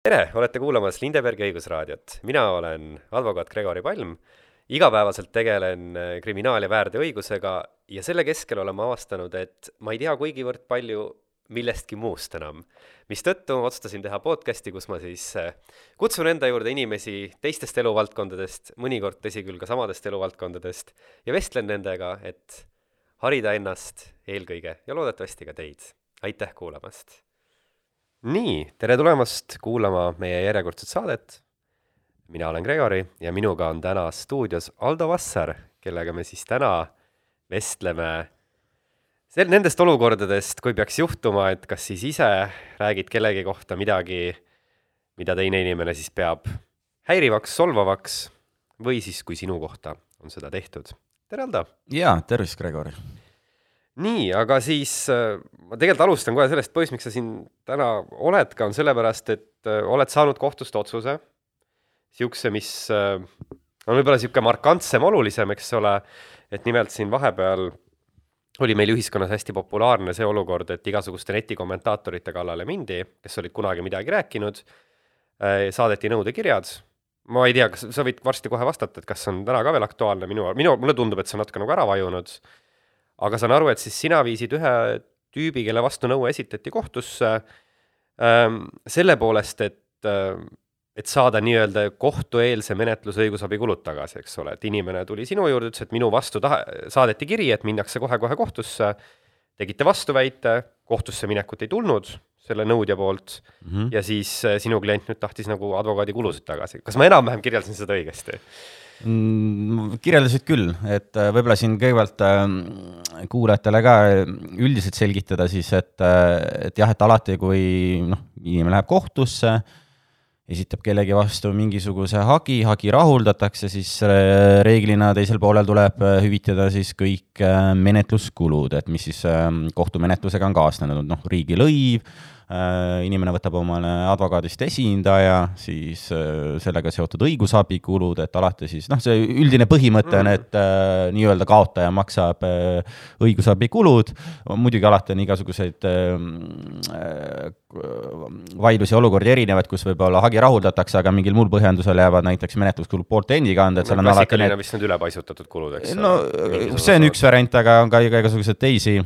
tere, olete kuulamas Lindebergi õigusraadiot. mina olen advokaat Gregori Palm, igapäevaselt tegelen äh, kriminaal- ja väärteoõigusega ja selle keskel olen ma avastanud, et ma ei tea kuigivõrd palju millestki muust enam. mistõttu otsustasin teha podcasti, kus ma siis äh, kutsun enda juurde inimesi teistest eluvaldkondadest, mõnikord tõsi küll ka samadest eluvaldkondadest, ja vestlen nendega, et harida ennast eelkõige ja loodetavasti ka teid. aitäh kuulamast! Nii, tere tulemast kuulama meie järjekordset saadet. mina olen Gregori ja minuga on täna stuudios Aldo Vassar, kellega me siis täna vestleme sel-, nendest olukordadest, kui peaks juhtuma, et kas siis ise räägid kellegi kohta midagi, mida teine inimene siis peab häirivaks, solvavaks või siis, kui sinu kohta on seda tehtud. tere, Aldo! jaa, tervist, Gregor! Nii, aga siis äh, ma tegelikult alustan kohe sellest põhjust, miks sa siin täna oled ka, on sellepärast, et äh, oled saanud kohtust otsuse, niisuguse, mis äh, on võib-olla niisugune markantsem, olulisem, eks ole, et nimelt siin vahepeal oli meil ühiskonnas hästi populaarne see olukord, et igasuguste netikommentaatorite kallale mindi, kes olid kunagi midagi rääkinud, saadeti nõudekirjad, ma ei tea, kas sa võid varsti kohe vastata, et kas see on täna ka veel aktuaalne, minu, minu, mulle tundub, et see on natuke nagu ära vajunud aga saan aru, et siis sina viisid ühe tüübi, kelle vastu nõue esitati kohtusse ähm,, selle poolest, et äh, et saada nii-öelda kohtueelse menetluse õigusabikulud tagasi, eks ole, et inimene tuli sinu juurde, ütles, et minu vastu taha, saadeti kiri, et minnakse kohe-kohe kohtusse, tegite vastuväite, kohtusse minekut ei tulnud selle nõudja poolt mm -hmm. ja siis äh, sinu klient nüüd tahtis nagu advokaadikulusid tagasi. kas ma enam-vähem kirjeldasin seda õigesti? Mm, kirjeldasid küll, et äh, võib-olla siin kõigepealt äh, kuulajatele ka üldiselt selgitada siis, et, äh, et jah, et alati, kui noh, inimene läheb kohtusse, esitab kellegi vastu mingisuguse hagi, hagi rahuldatakse, siis reeglina teisel poolel tuleb hüvitada siis kõik menetluskulud, et mis siis kohtumenetlusega on kaasnenud, noh, riigilõiv Äh, inimene võtab omale advokaadist esindaja, siis äh, sellega seotud õigusabikulud, et alati siis noh, see üldine põhimõte on, et äh, nii-öelda kaotaja maksab äh, õigusabikulud, muidugi alati on igasuguseid äh, vaidlusi, olukordi erinevaid, kus võib-olla hagi rahuldatakse, aga mingil muul põhjendusel jäävad näiteks menetluskulud poolte endi kanda, et seal on alati need vist need ülepaisutatud kulud, eks no see on üks variant, aga on ka igasuguseid teisi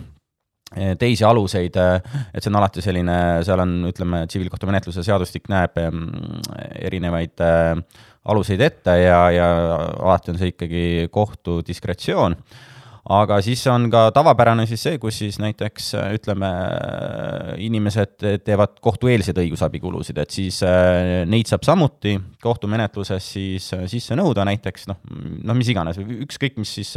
teisi aluseid, eh, et see on alati selline, seal on, ütleme, tsiviilkohtumenetluse seadustik näeb erinevaid eh, aluseid ette ja, ja alati on see ikkagi kohtu diskretsioon. aga siis on ka tavapärane siis see, kus siis näiteks ütleme, inimesed teevad kohtueelseid õigusabikulusid, et siis neid saab samuti kohtumenetluses siis sisse nõuda näiteks noh, noh, mis iganes, ükskõik mis siis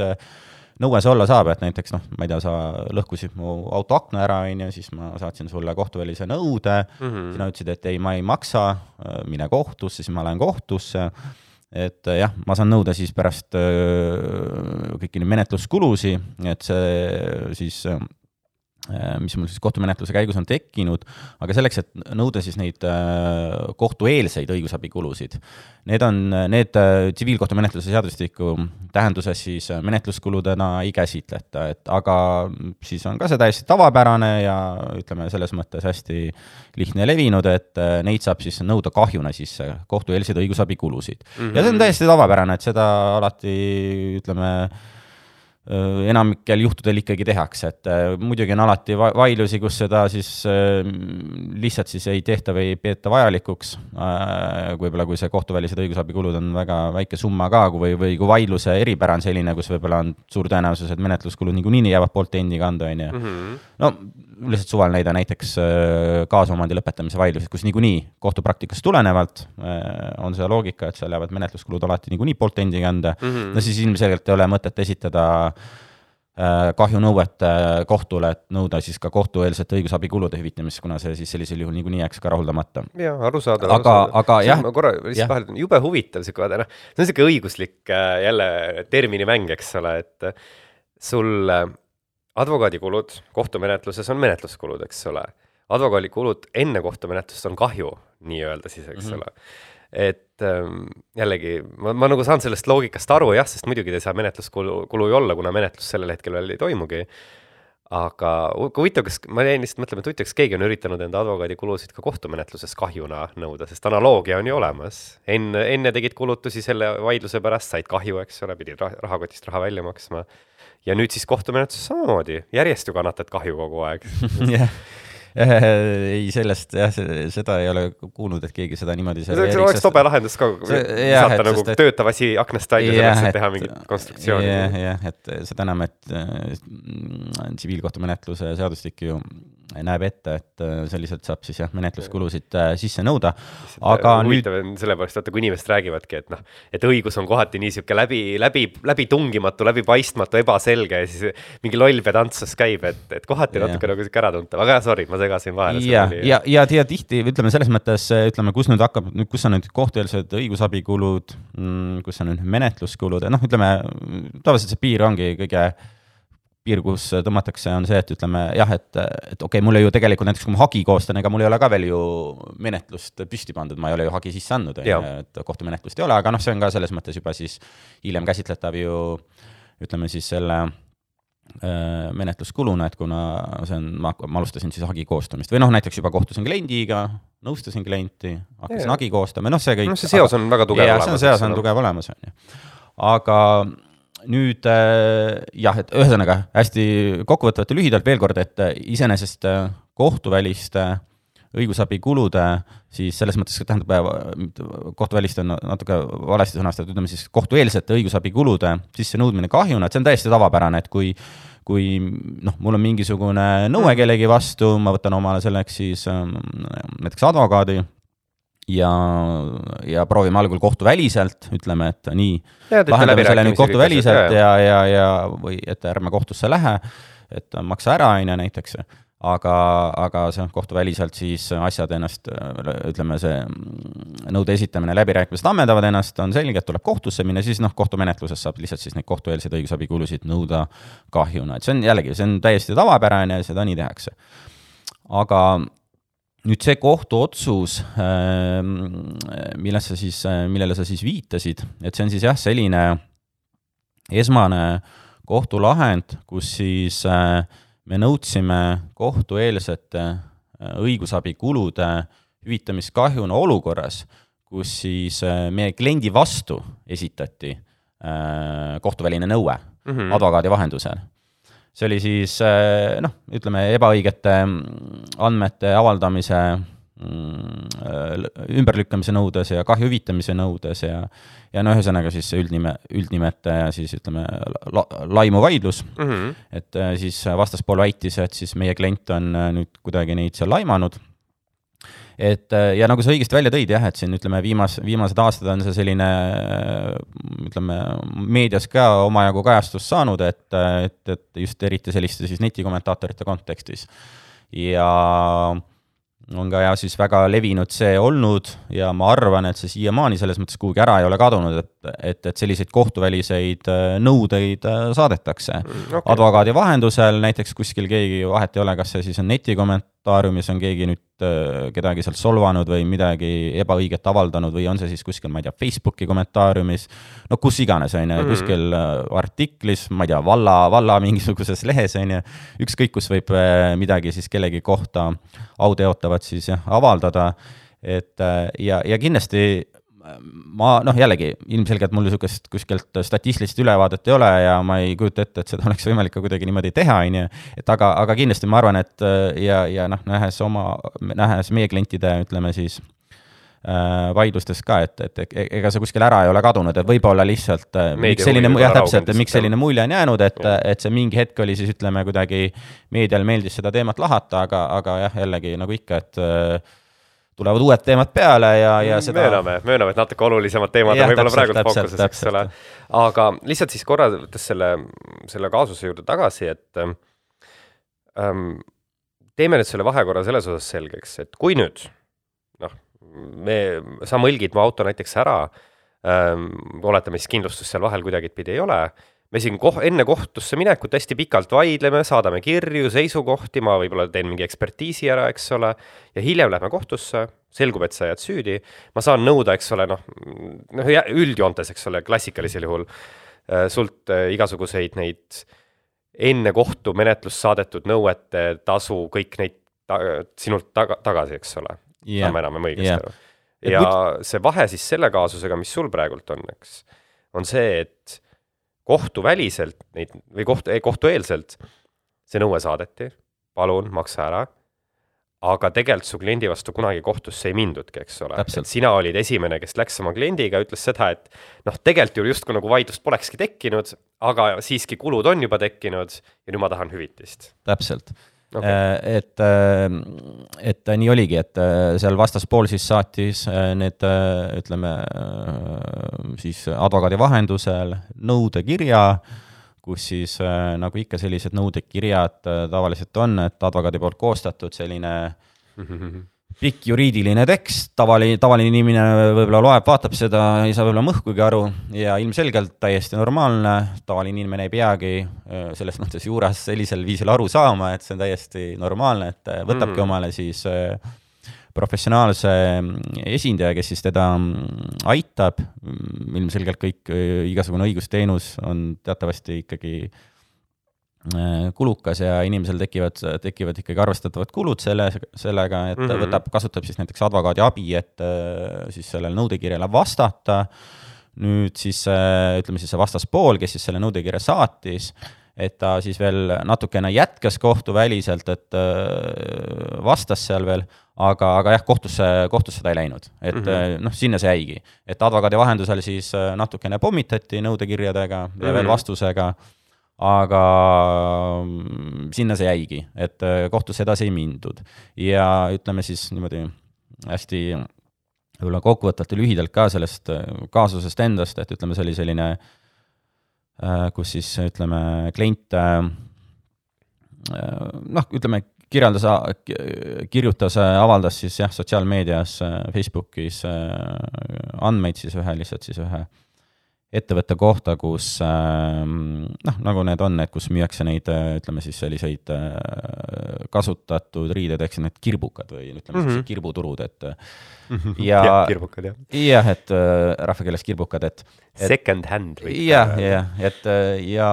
nõue see olla saab, et näiteks noh, ma ei tea, sa lõhkusid mu auto akna ära, on ju, siis ma saatsin sulle kohtuvälise nõude mm, -hmm. sina ütlesid, et ei, ma ei maksa, mine kohtusse, siis ma lähen kohtusse, et jah, ma saan nõuda siis pärast kõiki neid menetluskulusid, et see siis Äh, mis mul siis kohtumenetluse käigus on tekkinud, aga selleks, et nõuda siis neid äh, kohtueelseid õigusabikulusid, need on, need äh, tsiviilkohtumenetluse seadustiku tähenduses siis menetluskuludena ei käsitleta, et aga siis on ka see täiesti tavapärane ja ütleme, selles mõttes hästi lihtne levinud, et neid saab siis nõuda kahjuna sisse, kohtueelseid õigusabikulusid mm. -hmm. ja see on täiesti tavapärane, et seda alati ütleme, Äh, enamikel juhtudel ikkagi tehakse, et äh, muidugi on alati vaidlusi, kus seda siis äh, lihtsalt siis ei tehta või ei peeta vajalikuks. võib-olla kui see kohtuvälised õigusabikulud on väga väike summa ka, või, või kui vaidluse eripära on selline, kus võib-olla on suur tõenäosus, et menetluskulud niikuinii jäävad poolte endi kanda, on ju. Mhm. no lihtsalt suvaline näide, näiteks kaasomandi lõpetamise vaidlused, kus niikuinii kohtupraktikast tulenevalt on see loogika, et seal jäävad menetluskulud alati niikuinii poolte endi kanda mm, -hmm. no siis ilmselgelt ei ole mõtet esitada Äh, kahjunõuet kohtule, et nõuda siis ka kohtueelsete õigusabikulude hüvitamist, kuna see siis sellisel juhul niikuinii jääks ka rahuldamata. jaa, arusaadav. aga, aga jah. ma korra lihtsalt vahele ütlen, jube huvitav sihuke vaata noh, see on sihuke õiguslik äh, jälle terminimäng, eks ole, et sul äh, advokaadikulud kohtumenetluses on menetluskulud, eks ole. advokaadikulud enne kohtumenetlust on kahju nii-öelda siis, eks mm -hmm. ole et ähm, jällegi ma, ma nagu saan sellest loogikast aru jah, sest muidugi ei saa menetluskulu, kulu ju olla, kuna menetlus sellel hetkel veel ei toimugi. aga hu- huvitav, kas, ma jäin lihtsalt mõtlema, et huvitav, kas keegi on üritanud enda advokaadikulusid ka kohtumenetluses kahjuna nõuda, sest analoogia on ju olemas. enne, enne tegid kulutusi selle vaidluse pärast, said kahju, eks ole, pidid rah- rahakotist raha välja maksma. ja nüüd siis kohtumenetluses samamoodi, järjest ju kannatad kahju kogu aeg. jah, ei sellest jah, seda ei ole kuulnud, et keegi seda niimoodi see oleks, oleks tobe lahendus ka, et nagu et- töötav asi aknast välja selleks, et teha mingit konstruktsiooni. jah, jah, et seda enam, et äh, tsiviilkohtumenetluse seadustik ju näeb ette, et äh, selliselt saab siis jah, menetluskulusid äh, sisse nõuda, aga nüüd huvitav on sellepärast, vaata kui inimesed räägivadki, et noh, et õigus on kohati nii sihuke läbi, läbi, läbitungimatu, läbipaistmatu, ebaselge ja siis mingi loll pedantsus käib, et, et kohati Jah. natuke nagu sihuke äratuntav, aga sorry, ma segasin vahele. ja, ja, ja tea tihti ütleme selles mõttes, ütleme, kus nüüd hakkab, kus on nüüd kohtueelsed õigusabikulud, kus on nüüd menetluskulud, noh, ütleme tavaliselt see piir ongi kõige piir, kus tõmmatakse, on see, et ütleme jah, et, et okei okay,, mul ju tegelikult näiteks kui ma hagi koostan, ega mul ei ole ka veel ju menetlust püsti pandud, ma ei ole ju hagi sisse andnud, on ju et kohtumenetlust ei ole, aga noh, see on ka selles mõttes juba siis hiljem käsitletav ju ütleme siis selle äh, menetluskuluna, et kuna see on, ma, ma alustasin siis hagi koostamist või noh, näiteks juba kohtusin kliendiga, nõustasin klienti, hakkasin hagi koostama, noh, see kõik. noh, see seos on väga tugev jaa, see on seos on tugev olemas, on ju. aga nüüd äh, jah, et ühesõnaga hästi kokkuvõtvalt ja lühidalt veel kord, et äh, iseenesest äh, kohtuväliste õigusabikulude siis selles mõttes, tähendab, kohtuvälist on natuke valesti sõnastatud, ütleme siis kohtueelsete õigusabikulude sissenõudmine kahjuna, et see on täiesti tavapärane, et kui kui noh, mul on mingisugune nõue kellegi vastu, ma võtan omale selleks siis ähm, näiteks advokaadi ja, ja proovime algul kohtuväliselt, ütleme, et nii, lahendame selle nüüd kohtuväliselt ja, ja, ja või et ärme kohtusse lähe, et maksa ära, on ju näiteks, aga, aga see on kohtuväliselt siis asjad ennast, ütleme, see nõude esitamine, läbirääkimised ammendavad ennast, on selge, et tuleb kohtusse minna, siis noh, kohtumenetluses saab lihtsalt siis neid kohtueelseid õigusabikulusid nõuda kahjuna, et see on jällegi, see on täiesti tavapärane ja seda nii tehakse. aga nüüd see kohtuotsus, millest sa siis, millele sa siis viitasid, et see on siis jah, selline esmane kohtulahend, kus siis äh, me nõudsime kohtueelsete äh, õigusabikulude hüvitamist kahjuna olukorras, kus siis äh, meie kliendi vastu esitati äh, kohtuväline nõue Mhm. advokaadi vahendusel. See oli siis äh, noh, ütleme ebaõigete mm, andmete avaldamise mm, äh, ümberlükkamise nõudes ja kahju hüvitamise nõudes ja ja no ühesõnaga siis see üldnime, üldnimete ja siis ütleme la, laimuvaidlus, Mhm. et äh, siis vastaspool väitis, et siis meie klient on nüüd kuidagi neid seal laimanud. Et äh, ja nagu sa õigesti välja tõid jah, et siin ütleme viimas, viimased aastad on see selline äh, ütleme meedias ka omajagu kajastust saanud, et, et, et just eriti selliste siis netikommentaatorite kontekstis. ja on ka jah, siis väga levinud see olnud ja ma arvan, et see siiamaani selles mõttes kuhugi ära ei ole kadunud, et, et, et selliseid kohtuväliseid äh, nõudeid äh, saadetakse Okay. advokaadi vahendusel, näiteks kuskil keegi, vahet ei ole, kas see siis on netikommentaariumis on keegi nüüd äh, kedagi sealt solvanud või midagi ebaõiget avaldanud või on see siis kuskil, ma ei tea, Facebooki kommentaariumis, no kus iganes, on ju, Mhm. kuskil äh, artiklis, ma ei tea, valla, valla mingisuguses lehes, on ju, ükskõik kus võib äh, midagi siis kellegi kohta auteotavat siis jah, avaldada, et ja, ja kindlasti ma noh, jällegi ilmselgelt mul niisugust kuskilt statistilist ülevaadet ei ole ja ma ei kujuta ette, et seda oleks võimalik ka kuidagi niimoodi teha, on ju, et aga, aga kindlasti ma arvan, et ja, ja noh, nähes oma, nähes meie klientide, ütleme siis äh, vaidlustes ka, et, et e- ega see kuskil ära ei ole kadunud, et võib-olla lihtsalt äh, Meedia miks selline, jah, täpselt, miks selline mulje on jäänud, et et see mingi hetk oli siis ütleme kuidagi meedial meeldis seda teemat lahata, aga, aga jah, jällegi nagu ikka, et äh, tulevad uued teemad peale ja, ja seda mööname, mööname, et natuke olulisemad teemad on võib-olla täpselt, praegu täpselt, fookuses, eks ole. aga lihtsalt siis korra võttes selle, selle kaasuse juurde tagasi, et ähm, teeme nüüd selle vahekorra selles osas selgeks, et kui nüüd noh, me, sa mõlgid mu auto näiteks ära ähm,, oletame siis kindlustust seal vahel kuidagipidi ei ole me siin koh-, enne kohtusse minekut hästi pikalt vaidleme, saadame kirju, seisukohti, ma võib-olla teen mingi ekspertiisi ära, eks ole, ja hiljem lähme kohtusse, selgub, et sa jääd süüdi, ma saan nõuda, eks ole, noh, noh üldjoontes, eks ole, klassikalisel juhul äh, sult äh, igasuguseid neid enne kohtumenetlust saadetud nõuete tasu, kõik neid ta, sinult taga, tagasi, eks ole yeah.. saame enam-vähem õigesti Yeah. aru. ja muid- see vahe siis selle kaasusega, mis sul praegult on, eks, on see, et kohtuväliselt neid või kohtu, kohtueelselt see nõue saadeti, palun maksa ära, aga tegelikult su kliendi vastu kunagi kohtusse ei mindudki, eks ole. Et sina olid esimene, kes läks oma kliendiga, ütles seda, et noh, tegelikult ju justkui nagu vaidlust polekski tekkinud, aga siiski kulud on juba tekkinud ja nüüd ma tahan hüvitist. täpselt. Okay. et, et nii oligi, et äh, seal vastaspool siis saatis äh, need, ütleme siis advokaadi vahendusel nõudekirja, kus siis äh, nagu ikka sellised nõudekirjad äh, tavaliselt on, et advokaadi poolt koostatud selline pikk juriidiline tekst, tavaline, tavaline inimene võib-olla loeb, vaatab seda, ei saa võib-olla mõhkugi aru ja ilmselgelt täiesti normaalne, tavaline inimene ei peagi öö, selles mõttes juuras sellisel viisil aru saama, et see on täiesti normaalne, et äh, võtabki mm. omale siis öö, professionaalse mm, esindaja, kes siis teda mm, aitab, ilmselgelt kõik, igasugune õigusteenus on teatavasti ikkagi äh, kulukas ja inimesel tekivad, tekivad ikkagi arvestatavad kulud selle, sellega, et mm. -hmm. võtab, kasutab siis näiteks advokaadi abi, et äh, siis sellele nõudekirjale vastata. nüüd siis äh, ütleme siis see vastaspool, kes siis selle nõudekirja saatis, et ta siis veel natukene jätkas kohtuväliselt, et äh, vastas seal veel, aga, aga jah, kohtusse, kohtusse ta ei läinud, et mm. -hmm. noh, sinna see jäigi. et advokaadi vahendusel siis äh, natukene pommitati nõudekirjadega ja mm -hmm. veel vastusega aga mm, sinna see jäigi, et äh, kohtusse edasi ei mindud. ja ütleme siis niimoodi hästi võib-olla kokkuvõtvalt ja lühidalt ka sellest äh, kaasusest endast, et ütleme, see oli selline, kus siis ütleme, klient äh, noh, ütleme, kirjeldas, kirjutas, avaldas siis jah, sotsiaalmeedias, Facebookis äh, andmeid siis ühe, lihtsalt siis ühe ettevõtte kohta, kus noh, nagu need on, et kus müüakse neid, ütleme siis selliseid äh, kasutatud riideid, siis need kirbukad või ütleme mm -hmm. Sellised kirbuturud, et ja, ja kirbukad jah. jah, et äh, rahvakeeles kirbukad, et et- Second hand võiks jah, jah, et äh, ja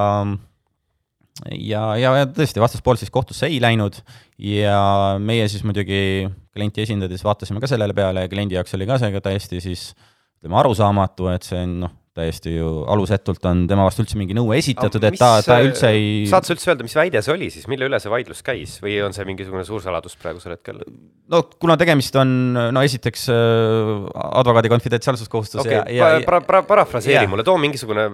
ja, ja, ja tõesti, vastaspool siis kohtusse ei läinud ja meie siis muidugi klienti esindades vaatasime ka sellele peale ja kliendi jaoks oli ka see ka täiesti siis ütleme, arusaamatu, et see on noh, täiesti ju alusetult on tema vastu üldse mingi nõue esitatud, et ta, ta üldse ei saad sa üldse öelda, mis väide see oli siis, mille üle see vaidlus käis või on see mingisugune suur saladus praegusel hetkel? no kuna tegemist on, no esiteks äh, advokaadi konfidentsiaalsuskohustus ja, okay, ja, ja para, para, parafraseeri Jaa. mulle, too mingisugune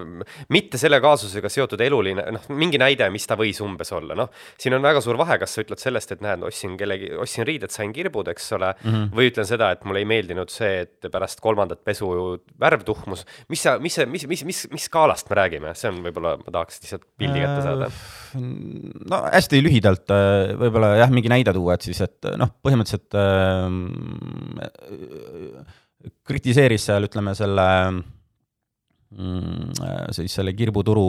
mitte selle kaasusega seotud eluline, noh, mingi näide, mis ta võis umbes olla, noh, siin on väga suur vahe, kas sa ütled sellest, et näed, ostsin kellegi, ostsin riided, sain kirbud, eks ole mm. -hmm. või ütlen seda, et mulle ei meeldinud see, et pärast kolmandat pesu värv tuhmus. mis sa, mis see, mis, mis, mis, mis skaalast me räägime, see on võib-olla, ma tahaks lihtsalt pildi kätte saada. no hästi lühidalt äh, võib-olla jah, mingi näide tuua, et siis, et noh, põhimõtteliselt äh, kritiseeris seal, ütleme selle mm, äh, siis selle kirbuturu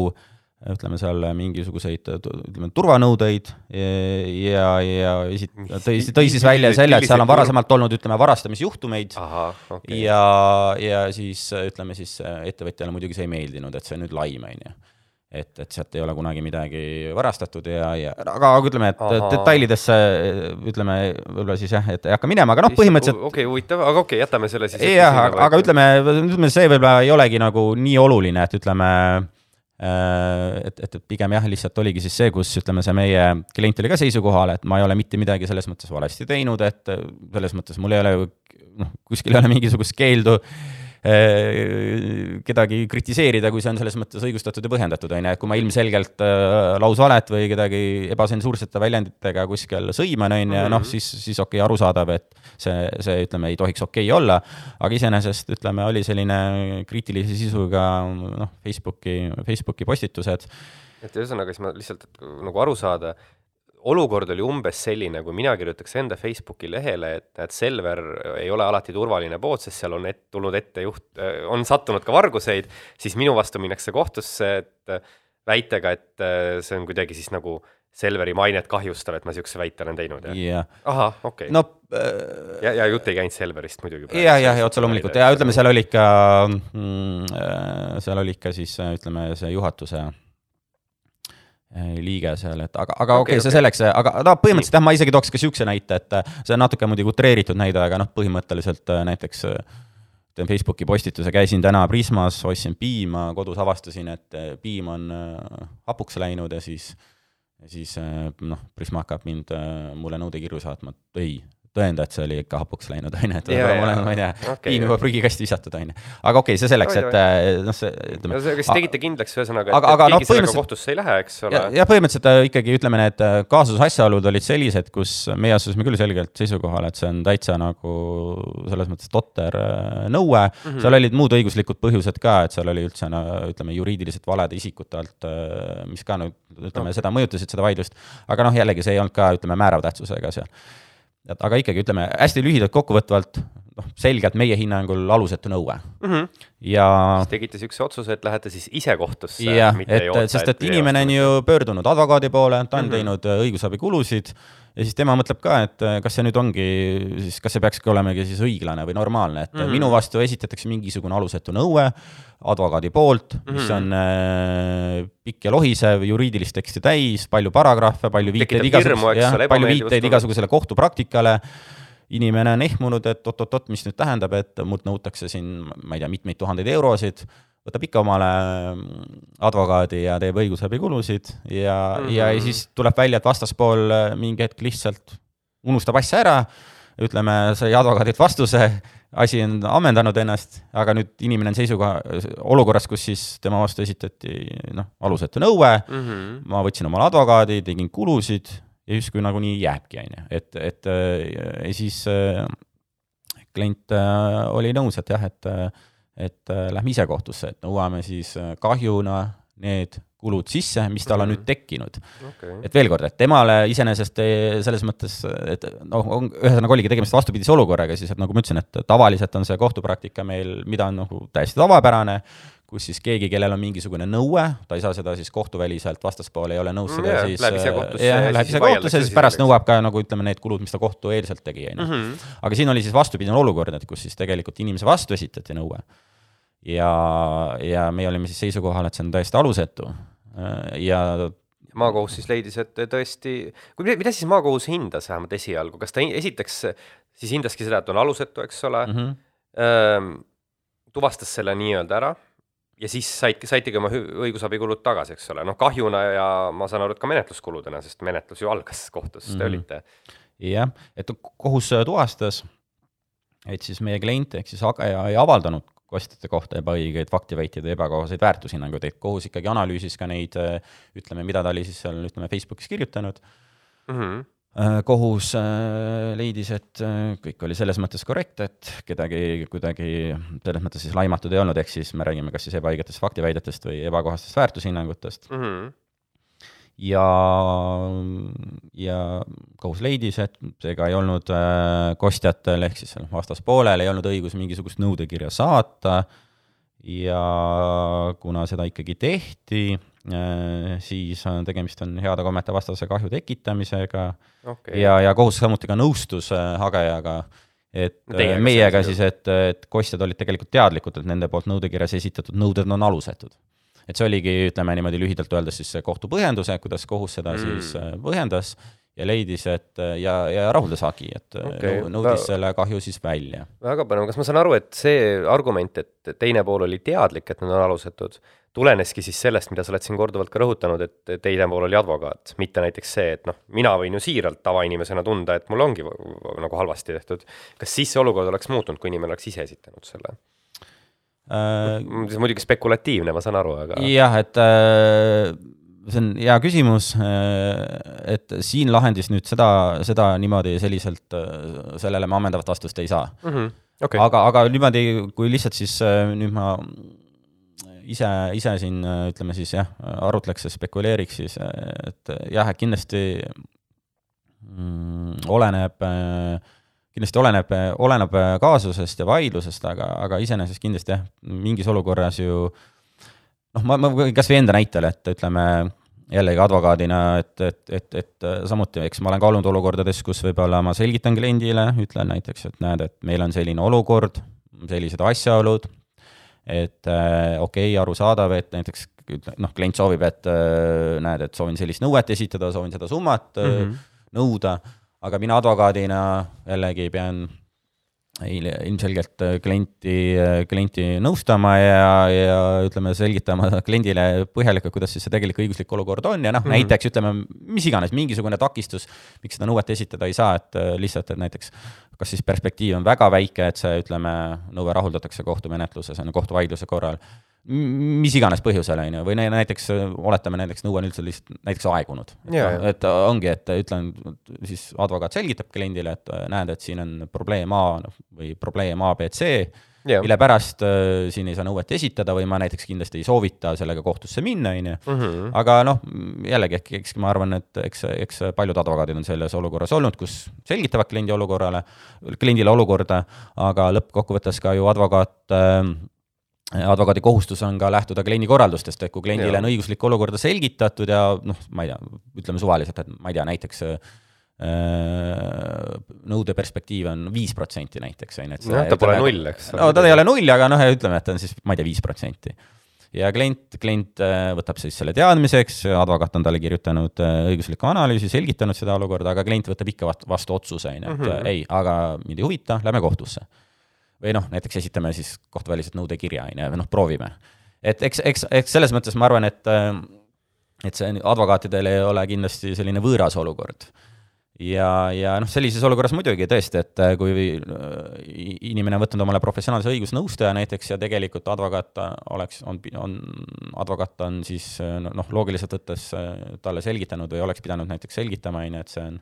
ütleme seal mingisuguseid ütleme turvanõudeid ja, ja esit-, tõi, tõi siis välja selle, et seal on varasemalt olnud, ütleme, varastamisjuhtumeid okei okay. ja, ja siis ütleme siis ettevõtjale muidugi see ei meeldinud, et see on nüüd laim, on ju. et, et sealt ei ole kunagi midagi varastatud ja, ja aga aga ütleme, et Ahaa. detailidesse ütleme, võib-olla siis jah, et ei hakka minema, aga noh, põhimõtteliselt okei okay,, huvitav, aga okei okay,, jätame selle siis. jah, aga, aga ütleme, ütleme see võib-olla ei olegi nagu nii oluline, et ütleme et, et, et pigem jah, lihtsalt oligi siis see, kus ütleme, see meie klient oli ka seisukohal, et ma ei ole mitte midagi selles mõttes valesti teinud, et selles mõttes mul ei ole ju noh, kuskil ei ole mingisugust keeldu kedagi kritiseerida, kui see on selles mõttes õigustatud ja põhjendatud, on ju, et kui ma ilmselgelt äh, lausvalet või kedagi ebasensuursete väljenditega kuskil sõiman, on ju, noh, siis, siis okei okay,, arusaadav, et see, see ütleme, ei tohiks okei okay olla, aga iseenesest ütleme, oli selline kriitilise sisuga noh, Facebooki, Facebooki postitused. et ühesõnaga, siis ma lihtsalt nagu aru saada, olukord oli umbes selline, kui mina kirjutaks enda Facebooki lehele, et, et Selver ei ole alati turvaline pood, sest seal on et, tulnud ette juht, on sattunud ka varguseid, siis minu vastu minnakse kohtusse, et väitega, et see on kuidagi siis nagu Selveri mainet kahjustav, et ma niisuguse väite olen teinud, jah yeah.? ahah, okei okay. no äh, ja, ja jutt ei käinud Selverist muidugi. ja, ja, ja otse loomulikult ja ütleme, seal oli ikka mm,, seal oli ikka siis ütleme, see juhatuse liige seal, et aga, aga okei okay, okay, see selleks, aga no põhimõtteliselt jah, ma isegi tooks ka niisuguse näite, et see on natuke muidugi utreeritud näide, aga noh, põhimõtteliselt näiteks teen Facebooki postituse, käisin täna Prismas, ostsin piima, kodus avastasin, et piim on hapuks läinud ja siis siis noh, Prisma hakkab mind, mulle nõudekirju saatma, et ei, tõenda, et see oli ikka hapuks läinud, on ju, et võib-olla ma olen, ma ei tea okay,, piim juba prügikasti visatud, on ju. aga okei okay,, see selleks, et äh, noh, see ütleme no,. kas tegite kindlaks ühesõnaga, et, aga, aga, et keegi no, sellega kohtusse ei lähe, eks ole? jah, põhimõtteliselt äh, ikkagi ütleme, need äh, kaasuse asjaolud olid sellised, kus meie asusime küll selgelt seisukohale, et see on täitsa nagu selles mõttes totter nõue mm, -hmm. seal olid muud õiguslikud põhjused ka, et seal oli üldse no ütleme, juriidiliselt valede isikute alt, mis ka nüüd ütleme no., seda mõjutasid, seda vaidlust, aga noh, jällegi see ei olnud ka, ütleme, määrava tähtsusega seal et aga ikkagi ütleme hästi lühidalt kokkuvõtvalt, noh, selgelt meie hinnangul alusetu nõue mm. -hmm. ja. siis tegite niisuguse otsuse, et lähete siis ise kohtusse. jah, et sest, et inimene on ju pöördunud advokaadi poole, ta on mm -hmm. teinud õigusabikulusid ja siis tema mõtleb ka, et äh, kas see nüüd ongi siis, kas see peakski olemegi siis õiglane või normaalne, et mm -hmm. minu vastu esitatakse mingisugune alusetu nõue advokaadi poolt mm, -hmm. mis mhm. on äh, pikk ja lohisev, juriidilist teksti täis, palju paragrahve, palju viiteid igasugusele, palju viiteid igasugusele kohtupraktikale inimene on ehmunud, et oot-oot-oot, mis nüüd tähendab, et mult nõutakse siin, ma ei tea, mitmeid tuhandeid eurosid võtab ikka omale mm, advokaadi ja teeb õigusabikulusid ja mm, -hmm. ja siis tuleb välja, et vastaspool äh, mingi hetk lihtsalt unustab asja ära, ütleme, sai advokaadilt vastuse, asi on ammendanud ennast, aga nüüd inimene on seisukoha, olukorras, kus siis tema vastu esitati noh, alusetu nõue mm, -hmm. ma võtsin omale advokaadi, tegin kulusid ja justkui nagunii jääbki, on ju, et, et äh, ja siis äh, klient oli nõus, et jah, et et äh, lähme ise kohtusse, et nõuame siis äh, kahjuna need kulud sisse, mis tal on mm -hmm. nüüd tekkinud okay.. et veel kord, et temale iseenesest selles mõttes, et noh, on, ühesõnaga oligi tegemist vastupidise olukorraga siis, et nagu ma ütlesin, et tavaliselt on see kohtupraktika meil, mida on nagu täiesti tavapärane, kus siis keegi, kellel on mingisugune nõue, ta ei saa seda siis kohtuväliselt, vastaspool ei ole nõus seda yeah, siis läheb ise kohtusse, jah, läheb ise kohtusse ja siis pärast nõuab ka nagu ütleme, need kulud, mis ta kohtueelselt tegi, on ju. Mhm. aga siin oli siis vastupidine olukord, et kus siis tegelikult inimese vastu esitati nõue ja, ja meie olime siis seisukohal, et see on täiesti alusetu ja maakohus siis leidis, et tõesti, kui mida siis maakohus hindas vähemalt esialgu, kas ta esiteks siis hindaski seda, et on alusetu, eks ole mm, -hmm. tuvastas selle nii-öelda ära ja siis said, saitegi oma õigusabikulud tagasi, eks ole, noh kahjuna ja ma saan aru, et ka menetluskuludena, sest menetlus ju algas kohtus mm, -hmm. te mhm. olite. jah, et kohus tuvastas, et siis meie klient ehk siis hageja ei avaldanud kostjate kohta ebaõigeid faktiväiteid või ebakohaseid väärtushinnanguid, et kohus ikkagi analüüsis ka neid, ütleme, mida ta oli siis seal, ütleme, Facebookis kirjutanud mm. -hmm kohus äh, leidis, et äh, kõik oli selles mõttes korrektne, et kedagi kuidagi selles mõttes siis laimatud ei olnud, ehk siis me räägime kas siis ebaõigetest faktiväidetest või ebakohastest väärtushinnangutest mm. -hmm ja, ja kohus leidis, et seega ei olnud äh, kostjatel ehk siis vastaspoolel ei olnud õigus mingisugust nõudekirja saata. Ja kuna seda ikkagi tehti, äh, siis on tegemist on heade kommete vastase kahju tekitamisega. Okay. ja, ja kohus samuti ka nõustus äh, hagejaga, et Teiega meiega siis, et, et kostjad olid tegelikult teadlikud, et nende poolt nõudekirjas esitatud nõuded on alusetud et see oligi, ütleme niimoodi lühidalt öeldes siis see kohtu põhjendus, kuidas kohus seda mm. siis äh, põhjendas ja leidis, et äh, ja, ja rahuldas hagi, et äh, okay. nõudis selle kahju siis välja. väga põnev, kas ma saan aru, et see argument, et teine pool oli teadlik, et need on alusetud, tuleneski siis sellest, mida sa oled siin korduvalt ka rõhutanud, et teine pool oli advokaat, mitte näiteks see, et noh, mina võin ju siiralt tavainimesena tunda, et mul ongi nagu halvasti tehtud. kas siis see olukord oleks muutunud, kui inimene oleks ise esitanud selle? Äh,. on muidugi spekulatiivne, ma saan aru, aga. jah, et äh, see on hea küsimus, äh, et siin lahendis nüüd seda, seda niimoodi selliselt, äh, sellele me ammendavat vastust ei saa mm. -hmm. Okay. aga, aga niimoodi, kui lihtsalt siis äh, nüüd ma ise, ise siin ütleme siis jah, arutleks ja spekuleeriks, siis et jah, et kindlasti mm, oleneb äh, kindlasti oleneb, oleneb kaasusest ja vaidlusest, aga, aga iseenesest kindlasti jah, mingis olukorras ju noh, ma, ma kas või enda näitel, et ütleme, jällegi advokaadina, et, et, et, et samuti, eks ma olen ka olnud olukordades, kus võib-olla ma selgitan kliendile, ütlen näiteks, et näed, et meil on selline olukord, sellised asjaolud, et äh, okei okay,, arusaadav, et näiteks noh, klient soovib, et äh, näed, et soovin sellist nõuet esitada, soovin seda summat mm -hmm. nõuda, aga mina advokaadina jällegi pean il- ilmselgelt äh, klienti, klienti nõustama ja, ja ütleme, selgitama kliendile põhjalikult, kuidas siis see tegelik õiguslik olukord on ja noh mm -hmm., näiteks ütleme, mis iganes, mingisugune takistus, miks seda nõuet esitada ei saa, et äh, lihtsalt, et näiteks kas siis perspektiiv on väga väike, et see, ütleme, nõue rahuldatakse kohtumenetluses, on ju, kohtuvaidluse korral, mis iganes põhjusel, on ju, või näiteks oletame, näiteks nõue on üldse lihtsalt näiteks aegunud. et ongi, et ütlen, siis advokaat selgitab kliendile, et näed, et siin on probleem A noh, või probleem A, B, C, mille pärast äh, siin ei saa nõuet esitada või ma näiteks kindlasti ei soovita sellega kohtusse minna, on ju. Mhm. aga noh, jällegi, ehk eks ma arvan, et eks, eks paljud advokaadid on selles olukorras olnud, kus selgitavad kliendi olukorrale, kliendile olukorda, aga lõppkokkuvõttes ka ju advokaat äh, advokaadi kohustus on ka lähtuda kliendi korraldustest, et kui kliendile on õiguslikku olukorda selgitatud ja noh, ma ei tea, ütleme suvaliselt, et ma ei tea, näiteks äh, nõude perspektiiv on viis protsenti näiteks, on ju, et jah, ta pole null, eks. no ta ei ole null, aga noh, ütleme, et on siis, ma ei tea, viis protsenti. ja klient, klient äh, võtab siis selle teadmiseks, advokaat on talle kirjutanud äh, õiguslikku analüüsi, selgitanud seda olukorda, aga klient võtab ikka vastu, otsuse, on ju, et Mhm. ei, aga mind ei huvita, lähme kohtusse või noh, näiteks esitame siis kohtuväliselt nõudekirja, on ju, või noh, proovime. et eks, eks, eks selles mõttes ma arvan, et, et see advokaatidel ei ole kindlasti selline võõras olukord. ja, ja noh, sellises olukorras muidugi tõesti, et äh, kui inimene on võtnud omale professionaalse õigusnõustaja näiteks ja tegelikult advokaat oleks, on, on, advokaat on siis noh, loogiliselt võttes äh, talle selgitanud või oleks pidanud näiteks selgitama, on ju, et see on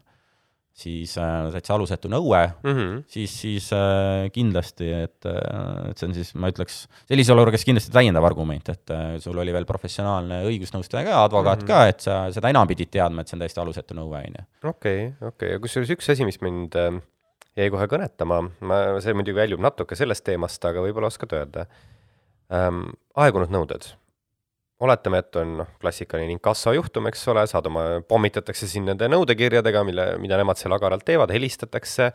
siis äh, täitsa alusetu nõue mm, -hmm. siis, siis äh, kindlasti, et, et see on siis, ma ütleks, sellises olukorras kindlasti täiendav argument, et äh, sul oli veel professionaalne õigusnõustaja ka, advokaat mm -hmm. ka, et sa seda enam pidid teadma, et see on täiesti alusetu nõue, on ju. okei, okei, ja kusjuures üks asi, mis mind äh, jäi kohe kõnetama, ma, see muidugi väljub natuke sellest teemast, aga võib-olla oskad öelda ähm,. aegunud nõuded oletame, et on noh, klassikaline inkassojuhtum, eks ole, saad oma, pommitatakse sind nende nõudekirjadega, mille, mida nemad seal agaralt teevad, helistatakse,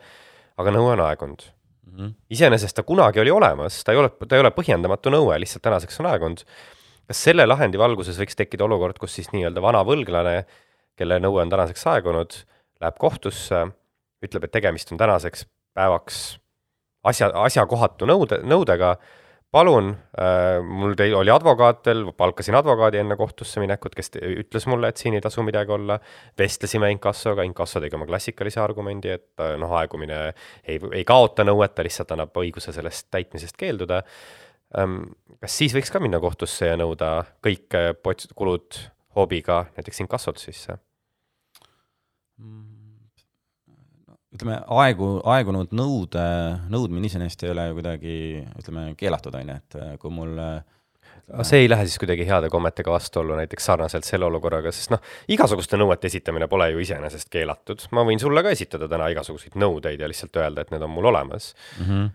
aga nõue on aegunud mm. -hmm. iseenesest ta kunagi oli olemas, ta ei ole, ta ei ole põhjendamatu nõue, lihtsalt tänaseks on aegunud. kas selle lahendi valguses võiks tekkida olukord, kus siis nii-öelda vana võlglane, kelle nõue on tänaseks aegunud, läheb kohtusse, ütleb, et tegemist on tänaseks päevaks asja, asjakohatu nõude, nõudega palun äh,, mul teil oli advokaat veel, palkasin advokaadi enne kohtusse minekut, kes ütles mulle, et siin ei tasu midagi olla, vestlesime inkassoga, inkasso tegi oma klassikalise argumendi, et noh, aegumine ei, ei kaota nõuet, ta lihtsalt annab õiguse sellest täitmisest keelduda ähm,. kas siis võiks ka minna kohtusse ja nõuda kõik pots-, kulud hoobiga näiteks inkassot sisse? Ütleme, aegu, aegunud nõude, nõudmine iseenesest ei ole ju kuidagi, ütleme, keelatud, on ju, et kui mul aga see ei lähe siis kuidagi heade kommetega vastuollu näiteks sarnaselt selle olukorraga, sest noh, igasuguste nõuete esitamine pole ju iseenesest keelatud, ma võin sulle ka esitada täna igasuguseid nõudeid ja lihtsalt öelda, et need on mul olemas mm. -hmm.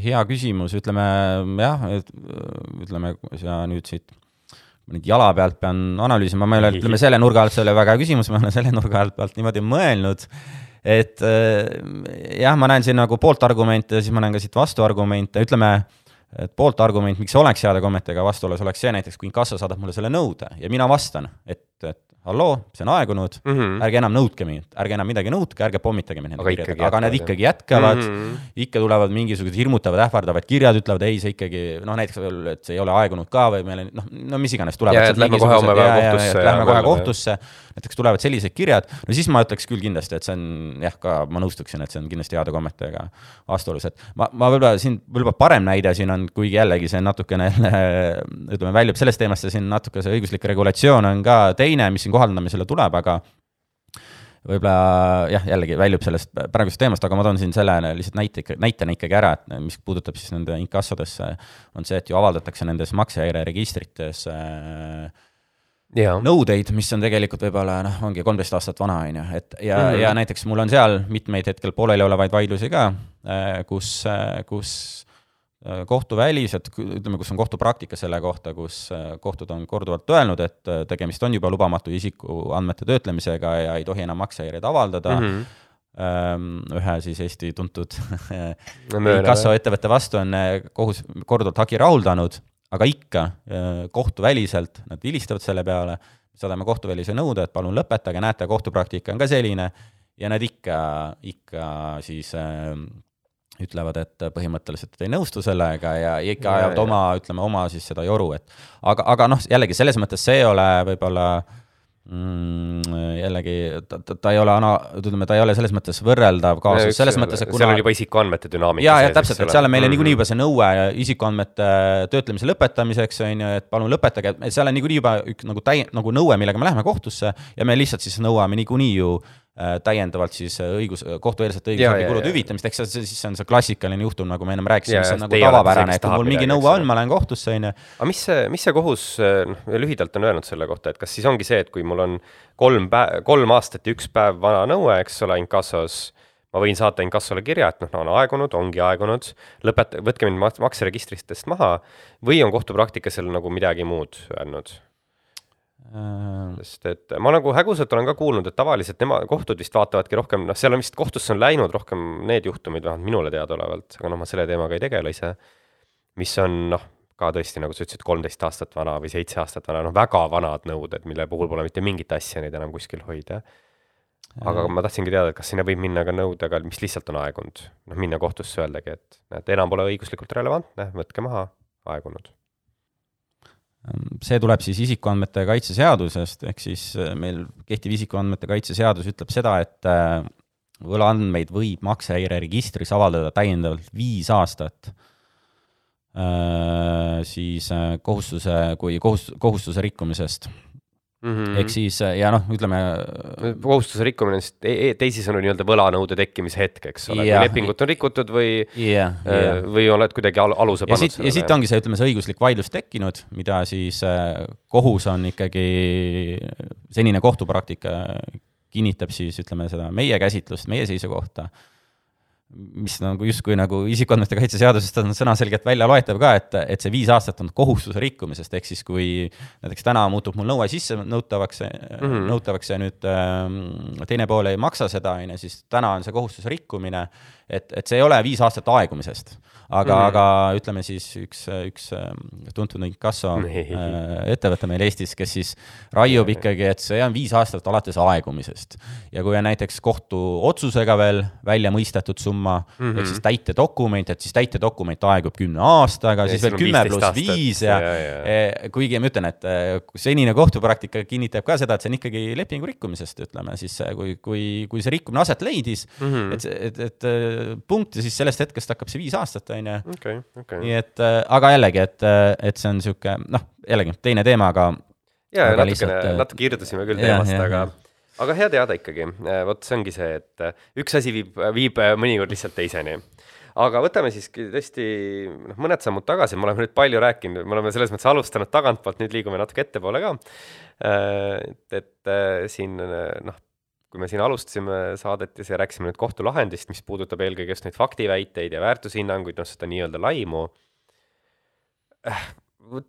Hea küsimus, ütleme jah, ütleme, sa nüüd siit nüüd jala pealt pean analüüsima, ma ei ole, ütleme selle nurga alt, see oli väga hea küsimus, ma olen selle nurga alt pealt niimoodi mõelnud, et jah, ma näen siin nagu pooltargumente ja siis ma näen ka siit vastuargumente, ütleme, et pooltargument, miks oleks heade kommetega vastuolus, oleks see näiteks, kui inkasso saadab mulle selle nõude ja mina vastan, et, et halloo, see on aegunud mm, -hmm. ärge enam nõudke mind, ärge enam midagi nõudke, ärge pommitage mind nende kirjadega, aga need ikkagi jätkavad mm, -hmm. ikka tulevad mingisugused hirmutavad, ähvardavad kirjad, ütlevad ei, see ikkagi noh, näiteks, et see ei ole aegunud ka või meil on noh, no mis iganes tulevad. Lähme kohe homme päeva kohtusse. Lähme kohe kohtusse, näiteks tulevad sellised kirjad, no siis ma ütleks küll kindlasti, et see on jah, ka ma nõustuksin, et see on kindlasti heade kommetega vastuolus, et ma, ma võib-olla siin, võib-olla parem näide siin on, kuigi jällegi see natukene ütleme, väljub sellest teemast ja siin natuke see õiguslik regulatsioon on ka teine, mis siin kohaldamisele tuleb, aga võib-olla jah, jällegi väljub sellest praegusest teemast, aga ma toon siin selle lihtsalt näite, näitena ikkagi ära, et mis puudutab siis nende inkassodesse, on see, et ju avaldatakse nendes maksehäire registrites äh, Ja. nõudeid, mis on tegelikult võib-olla noh, ongi kolmteist aastat vana, on ju, et ja mm, -hmm. ja näiteks mul on seal mitmeid hetkel pooleliolevaid vaidlusi ka, kus, kus kohtuvälised, ütleme, kus on kohtupraktika selle kohta, kus kohtud on korduvalt öelnud, et tegemist on juba lubamatu isikuandmete töötlemisega ja ei tohi enam maksehäireid avaldada. Mm. -hmm ühe siis Eesti tuntud kassoettevõtte vastu on kohus korduvalt hagi rahuldanud, aga ikka kohtuväliselt nad vilistavad selle peale, saadame kohtuvälise nõude, et palun lõpetage, näete, kohtupraktika on ka selline, ja nad ikka, ikka siis äh, ütlevad, et põhimõtteliselt ei nõustu sellega ja ikka ajavad oma, ütleme, oma siis seda joru, et aga, aga noh, jällegi selles mõttes see ei ole võib-olla mm, jällegi ta, ta, ta ei ole ana-, ütleme, ta ei ole selles mõttes võrreldav kaasus, selles mõttes, et kuna seal on juba isikuandmete dünaamika jaa, jah, täpselt, et seal on meile mm -hmm. niikuinii juba see nõue isikuandmete töötlemise lõpetamiseks, on ju, et palun lõpetage, et seal on niikuinii juba üks nagu täi-, nagu nõue, millega me läheme kohtusse ja me lihtsalt siis nõuame niikuinii ju Äh, täiendavalt siis äh, õigus, kohtueelsete õigusabikulude hüvitamist, eks see, siis on see klassikaline juhtum, nagu me ennem rääkisime, mis on nagu tavapärane, et kui mul mingi nõue on, ma lähen kohtusse, on ju. aga mis see, mis see kohus, noh, lühidalt on öelnud selle kohta, et kas siis ongi see, et kui mul on kolm päev, kolm aastat ja üks päev vana nõue, eks ole, inkassos, ma võin saata inkassole kirja, et noh, on aegunud, ongi aegunud, lõpeta-, võtke mind makseregistristest maha, või on kohtupraktika seal nagu midagi muud öelnud? Äh. sest et ma nagu häguselt olen ka kuulnud, et tavaliselt nema, kohtud vist vaatavadki rohkem, noh, seal on vist kohtusse on läinud rohkem need juhtumid, vähemalt minule teadaolevalt, aga noh, ma selle teemaga ei tegele ise, mis on noh, ka tõesti, nagu sa ütlesid, kolmteist aastat vana või seitse aastat vana, noh, väga vanad nõuded, mille puhul pole mitte mingit asja neid enam kuskil hoida. aga ma tahtsingi teada, et kas sinna võib minna ka nõudega, mis lihtsalt on aegunud, noh, minna kohtusse öeldagi, et näed, enam pole õiguslikult relevantne, võtke maha, aegunud see tuleb siis isikuandmete kaitse seadusest, ehk siis äh, meil kehtiv isikuandmete kaitse seadus ütleb seda, et äh, võlaandmeid võib maksehäireregistris avaldada täiendavalt viis aastat. Äh, siis kohustuse, kui kohust-, kohustuse rikkumisest Mm -hmm. ehk siis ja noh, ütleme. kohustuse rikkumine on siis te teisisõnu nii-öelda võlanõude tekkimise hetk, eks ole, kui lepingut on rikutud või yeah,, yeah. või oled kuidagi al aluse pannud. ja siit, ja siit ongi see, ütleme, see õiguslik vaidlus tekkinud, mida siis kohus on ikkagi, senine kohtupraktika kinnitab siis ütleme seda meie käsitlust, meie seisukohta mis nagu justkui nagu isikuandmete kaitse seadusest on sõnaselgelt välja loetav ka, et, et see viis aastat on kohustuse rikkumisest, ehk siis kui näiteks täna muutub mul nõue sisse nõutavaks mm, -hmm. nõutavaks ja nüüd äh, teine pool ei maksa seda, on ju, siis täna on see kohustuse rikkumine, et, et see ei ole viis aastat aegumisest aga mm, -hmm. aga ütleme siis üks, üks ähm, tuntud inkasso äh, ettevõte meil Eestis, kes siis raiub ikkagi, et see on viis aastat alates aegumisest. ja kui on näiteks kohtuotsusega veel välja mõistetud summa mm, -hmm. ehk siis täitedokument, et siis täitedokument aegub kümne aastaga, siis veel kümme pluss viis ja, ja, ja. E, kuigi ma ütlen, et äh, senine kohtupraktika kinnitab ka seda, et see on ikkagi lepingu rikkumisest, ütleme siis, kui, kui, kui see rikkumine aset leidis mm, -hmm. et, et, et äh, punkt ja siis sellest hetkest hakkab see viis aastat, on ju. Okay, okay. nii et, äh, aga jällegi, et, äh, et see on niisugune noh, jällegi teine teema, aga. ja, natukene, äh, natuke irdusime küll teemast, aga, aga hea teada ikkagi. vot see ongi see, et üks asi viib, viib mõnikord lihtsalt teiseni aga võtame siis tõesti noh, mõned sammud tagasi, me oleme nüüd palju rääkinud, me oleme selles mõttes alustanud tagantpoolt, nüüd liigume natuke ettepoole ka. et, et siin noh, kui me siin alustasime saadet ja rääkisime nüüd kohtulahendist, mis puudutab eelkõige just neid faktiväiteid ja väärtushinnanguid, noh, seda nii-öelda laimu, äh,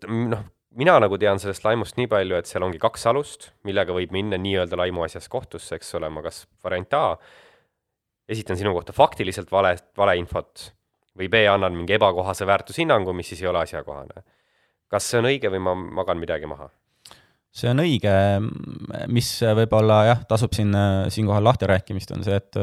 noh, mina nagu tean sellest laimust nii palju, et seal ongi kaks alust, millega võib minna nii-öelda laimu asjas kohtusse, eks ole, ma kas variant A, esitan sinu kohta faktiliselt vale, valeinfot või B, annan mingi ebakohase väärtushinnangu, mis siis ei ole asjakohane. kas see on õige või ma magan midagi maha? See on õige, mis võib-olla jah, tasub siin, siinkohal lahti rääkimist, on see, et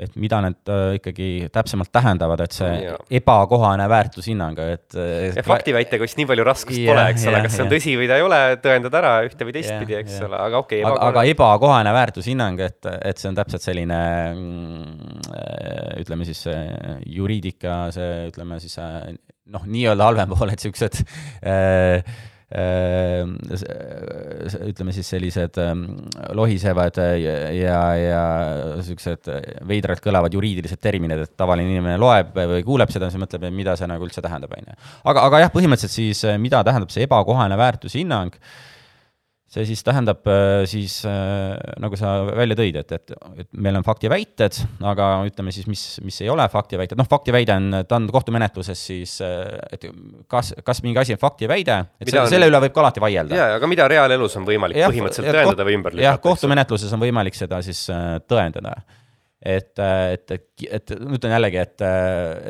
et mida need ikkagi täpsemalt tähendavad, et see ja. ebakohane väärtushinnang, et ja faktiväitega vist nii palju raskust ja, pole, eks ole, kas see on ja. tõsi või ta ei ole, tõendad ära ühte või teistpidi, eks ja. ole, aga okei okay,. aga, aga ebakohane väärtushinnang, et, et see on täpselt selline mm, ütleme siis juriidika, see ütleme siis noh, nii-öelda halvem pool, et äh, Äh, ütleme siis sellised ähm, lohisevad ja, ja, niisugused veidralt kõlavad juriidilised terminid, et tavaline inimene loeb või kuuleb seda, siis mõtleb, mida see nagu üldse tähendab, on ju. aga, aga jah, põhimõtteliselt siis, mida tähendab see ebakohane väärtushinnang see siis tähendab äh, siis äh, nagu sa välja tõid, et, et, et meil on faktiväited, aga ütleme siis, mis, mis ei ole faktiväited, noh, faktiväide on, ta on kohtumenetluses siis, äh, et kas, kas mingi asi on faktiväide, et mida selle, on... selle üle võib ka alati vaielda. jaa, aga mida reaalelus on võimalik ja, põhimõtteliselt ja, tõendada või ümber lükata? jah, kohtumenetluses on võimalik seda siis tõendada et, et, et, ma ütlen jällegi, et,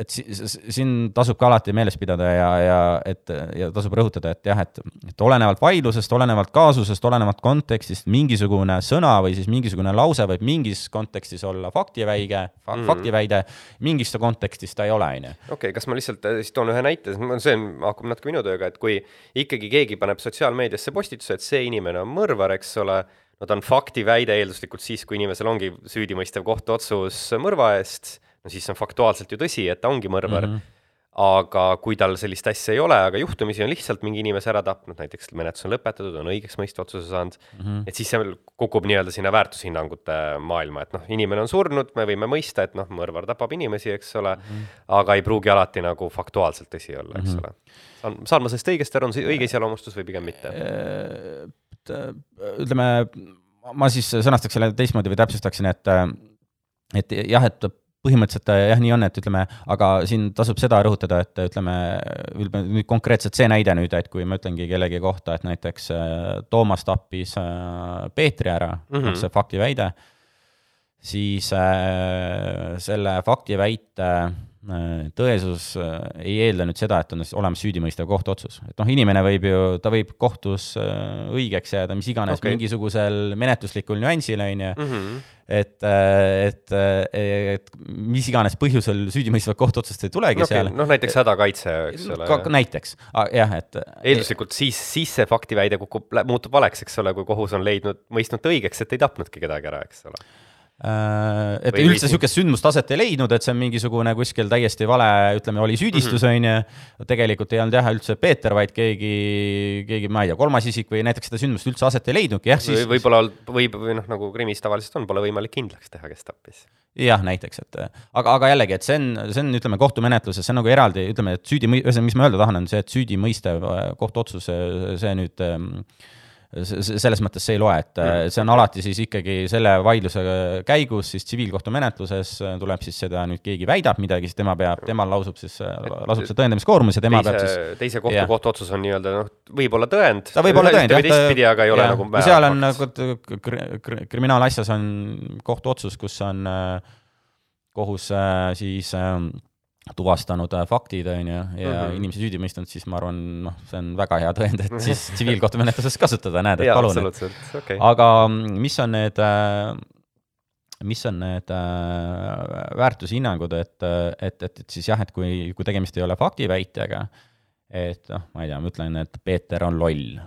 et siin tasub ka alati meeles pidada ja, ja et ja tasub rõhutada, et jah, et, et olenevalt vaidlusest, olenevalt kaasusest, olenevalt kontekstist, mingisugune sõna või siis mingisugune lause võib mingis kontekstis olla faktiväige fa, mm., faktiväide, mingis kontekstis ta ei ole, on ju. okei okay,, kas ma lihtsalt äh, siis toon ühe näite, see on, haakub natuke minu tööga, et kui ikkagi keegi paneb sotsiaalmeediasse postituse, et see inimene on mõrvar, eks ole no ta on faktiväide eelduslikult siis, kui inimesel ongi süüdimõistev kohtuotsus mõrva eest, no siis on faktuaalselt ju tõsi, et ta ongi mõrvar mm. -hmm aga kui tal sellist asja ei ole, aga juhtumisi on lihtsalt mingi inimese ära tapnud, näiteks menetlus on lõpetatud, on õigeksmõistva otsuse saanud mm, -hmm. et siis see kukub nii-öelda sinna väärtushinnangute maailma, et noh, inimene on surnud, me võime mõista, et noh, mõrvar tapab inimesi, eks ole mm, -hmm. aga ei pruugi alati nagu faktuaalselt tõsi olla, eks mm -hmm. ole. saan, saan ma sellest õigesti aru, on see õige iseloomustus või pigem mitte? Et äh, ütleme, ma siis sõnastaks selle teistmoodi või täpsustaksin, et äh, et jah, et põhimõtteliselt äh, jah, nii on, et ütleme, aga siin tasub seda rõhutada, et ütleme, nüüd konkreetselt see näide nüüd, et kui ma ütlengi kellegi kohta, et näiteks Toomas tappis Peetri ära mm, -hmm. see faktiväide, siis selle faktiväite Äh, tõesus äh, ei eelda nüüd seda, et on olemas süüdimõistev kohtuotsus. et noh, inimene võib ju, ta võib kohtus äh, õigeks jääda mis iganes okay. mingisugusel menetluslikul nüansil, on ju, mhm. et, et, et mis iganes põhjusel süüdimõistvat kohtuotsust ei tulegi okay. seal. noh, näiteks hädakaitse, eks ole. näiteks, jah, et eelduslikult siis, siis see faktiväide kukub, muutub valeks, eks ole, kui kohus on leidnud, mõistnud õigeks, et ei tapnudki kedagi ära, eks ole Äh, et või üldse niisugust sündmust aset ei leidnud, et see on mingisugune kuskil täiesti vale, ütleme, oli süüdistus, mhm. on ju. tegelikult ei olnud jah üldse Peeter, vaid keegi, keegi, ma ei tea, kolmas isik või näiteks seda sündmust üldse aset ei leidnudki, jah siis. võib-olla võib, või noh, nagu krimis tavaliselt on, pole võimalik kindlaks teha, kes tappis. jah, näiteks, et aga, aga jällegi, et see on, see on, ütleme, kohtumenetluses, see on nagu eraldi, ütleme, et süüdi, ühesõnaga, mis ma öelda tahan, on see, et süüdimõistev kohtuotsus, see nüüd äh, selles mõttes see ei loe, et äh, see on alati siis ikkagi selle vaidluse käigus siis tsiviilkohtumenetluses äh, tuleb siis seda nüüd keegi väidab midagi, siis tema peab, temal lasub siis, äh, lasub see tõendamiskoormus ja tema teise, peab siis teise kohtu kohtuotsus on nii-öelda noh, võib-olla tõend. ta võib olla tõend, jah. teistpidi, aga ei ole jah, nagu seal on nagu kriminaalasjas on kohtuotsus, kus on kohus siis äh, tuvastanud äh, faktid, on ju, ja mm -hmm. inimesi süüdi mõistnud, siis ma arvan, noh, see on väga hea tõend, et siis tsiviilkohtumenetluses kasutada, näed, et palun. Okay. aga mis on need, äh, mis on need äh, väärtushinnangud, et, et, et, et siis jah, et kui, kui tegemist ei ole faktiväitega, et noh, ma ei tea, ma ütlen, et Peeter on loll.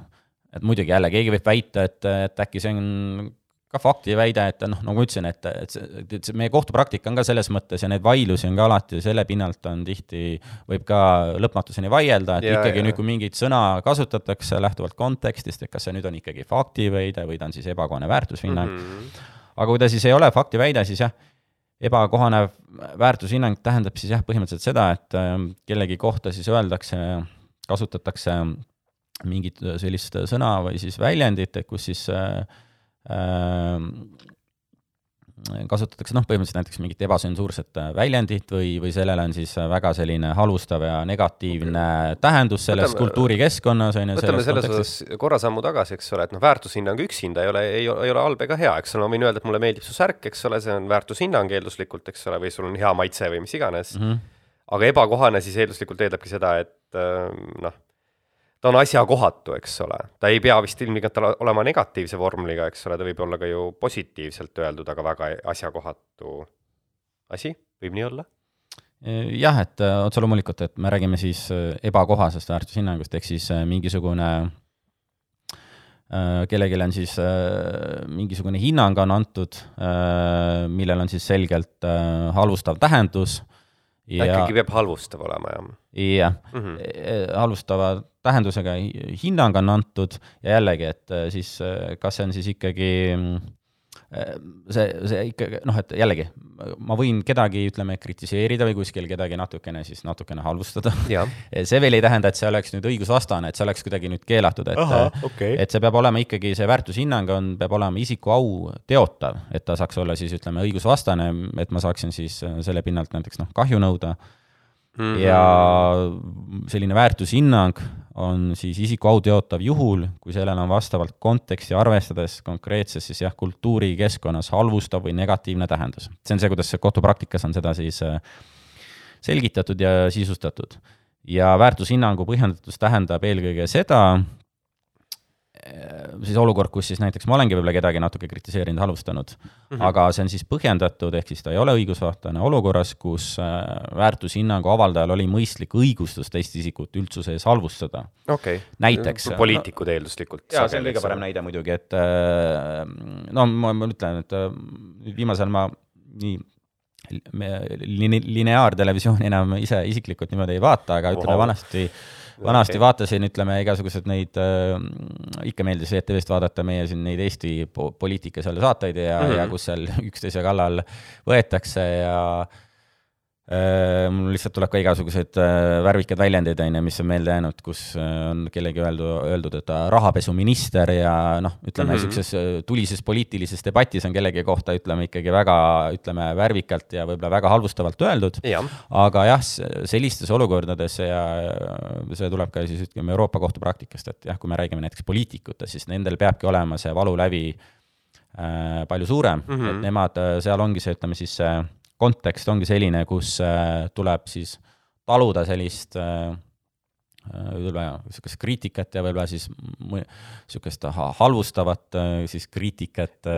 et muidugi jälle, keegi võib väita, et, et äkki see on ka faktiväide, et noh, nagu ma ütlesin, et, et et see meie kohtupraktika on ka selles mõttes ja neid vaidlusi on ka alati, selle pinnalt on tihti, võib ka lõpmatuseni vaielda, et ja, ikkagi ja. nüüd, kui mingit sõna kasutatakse lähtuvalt kontekstist, et kas see nüüd on ikkagi faktiväide või ta on siis ebakohane väärtushinnang mm. -hmm. aga kui ta siis ei ole faktiväide, siis jah, ebakohane väärtushinnang tähendab siis jah, põhimõtteliselt seda, et äh, kellegi kohta siis öeldakse, kasutatakse mingit sellist sõna või siis väljendit, et kus siis äh, kasutatakse noh, põhimõtteliselt näiteks mingit ebatsensuurset äh, väljendit või, või sellel on siis äh, väga selline halvustav ja negatiivne okay. tähendus selles kultuurikeskkonnas, on ju. võtame selles osas korra sammu tagasi, eks ole, et noh, väärtushinnang üksinda ei ole, ei, ei ole halb ega hea, eks ole, ma võin öelda, et mulle meeldib su särk, eks ole, see on väärtushinnang eelduslikult, eks ole, või sul on hea maitse või mis iganes mm. -hmm. aga ebakohane siis eelduslikult eeldabki seda, et äh, noh ta on asjakohatu, eks ole, ta ei pea vist ilmtingimata olema negatiivse vormeliga, eks ole, ta võib olla ka ju positiivselt öeldud, aga väga asjakohatu asi, võib nii olla? jah, et äh, otse loomulikult, et me räägime siis äh, ebakohasest väärtushinnangust, ehk siis äh, mingisugune kellelegi on siis mingisugune hinnang on antud, millel on siis selgelt halvustav tähendus ta ikkagi peab halvustav olema, jah? jah mm -hmm., halvustava tähendusega hinnang on antud ja jällegi, et äh, siis äh, kas see on siis ikkagi see, see ikkagi noh, et jällegi, ma võin kedagi, ütleme, kritiseerida või kuskil kedagi natukene siis natukene halvustada. see veel ei tähenda, et see oleks nüüd õigusvastane, et see oleks kuidagi nüüd keelatud, et okay. et see peab olema ikkagi, see väärtushinnang on, peab olema isiku au teotav, et ta saaks olla siis ütleme, õigusvastane, et ma saaksin siis selle pinnalt näiteks noh, kahju nõuda mm. -hmm. ja selline väärtushinnang on siis isiku au teotav juhul, kui sellel on vastavalt konteksti arvestades konkreetses siis jah, kultuurikeskkonnas halvustav või negatiivne tähendus. see on see, kuidas kohtupraktikas on seda siis äh, selgitatud ja sisustatud. ja väärtushinnangu põhjendatus tähendab eelkõige seda, siis olukord, kus siis näiteks ma olengi võib-olla kedagi natuke kritiseerinud, halvustanud mm, -hmm. aga see on siis põhjendatud, ehk siis ta ei ole õigusvastane olukorras, kus äh, väärtushinnangu avaldajal oli mõistlik õigustus teist isikut üldsuse ees halvustada okay.. näiteks poliitikud no, eelduslikult. jaa, see on kõige parem näide muidugi, et äh, no ma, ma ütlen, et viimasel ma nii lineaartelevisiooni enam ise isiklikult niimoodi ei vaata, aga ütleme wow. vanasti vanasti okay. vaatasin, ütleme, igasuguseid neid äh,, ikka meeldis ETV-st vaadata meie siin neid Eesti po poliitika seal saateid ja mm, -hmm. ja kus seal üksteise kallal võetakse ja Äh, mul lihtsalt tuleb ka igasuguseid äh, värvikad väljendid, on ju, mis on meelde jäänud, kus äh, on kellegi öeldu, öeldud, et rahapesuminister ja noh, ütleme niisuguses mm -hmm. tulises poliitilises debatis on kellegi kohta, ütleme ikkagi väga, ütleme värvikalt ja võib-olla väga halvustavalt öeldud ja.. aga jah, sellistes olukordades ja see tuleb ka siis ütleme Euroopa Kohtu praktikast, et jah, kui me räägime näiteks poliitikutest, siis nendel peabki olema see valulävi äh, palju suurem mm, -hmm. et nemad, seal ongi see, ütleme siis see kontekst ongi selline, kus äh, tuleb siis taluda sellist äh, võib-olla niisugust kriitikat ja võib-olla siis niisugust halvustavat siis kriitikat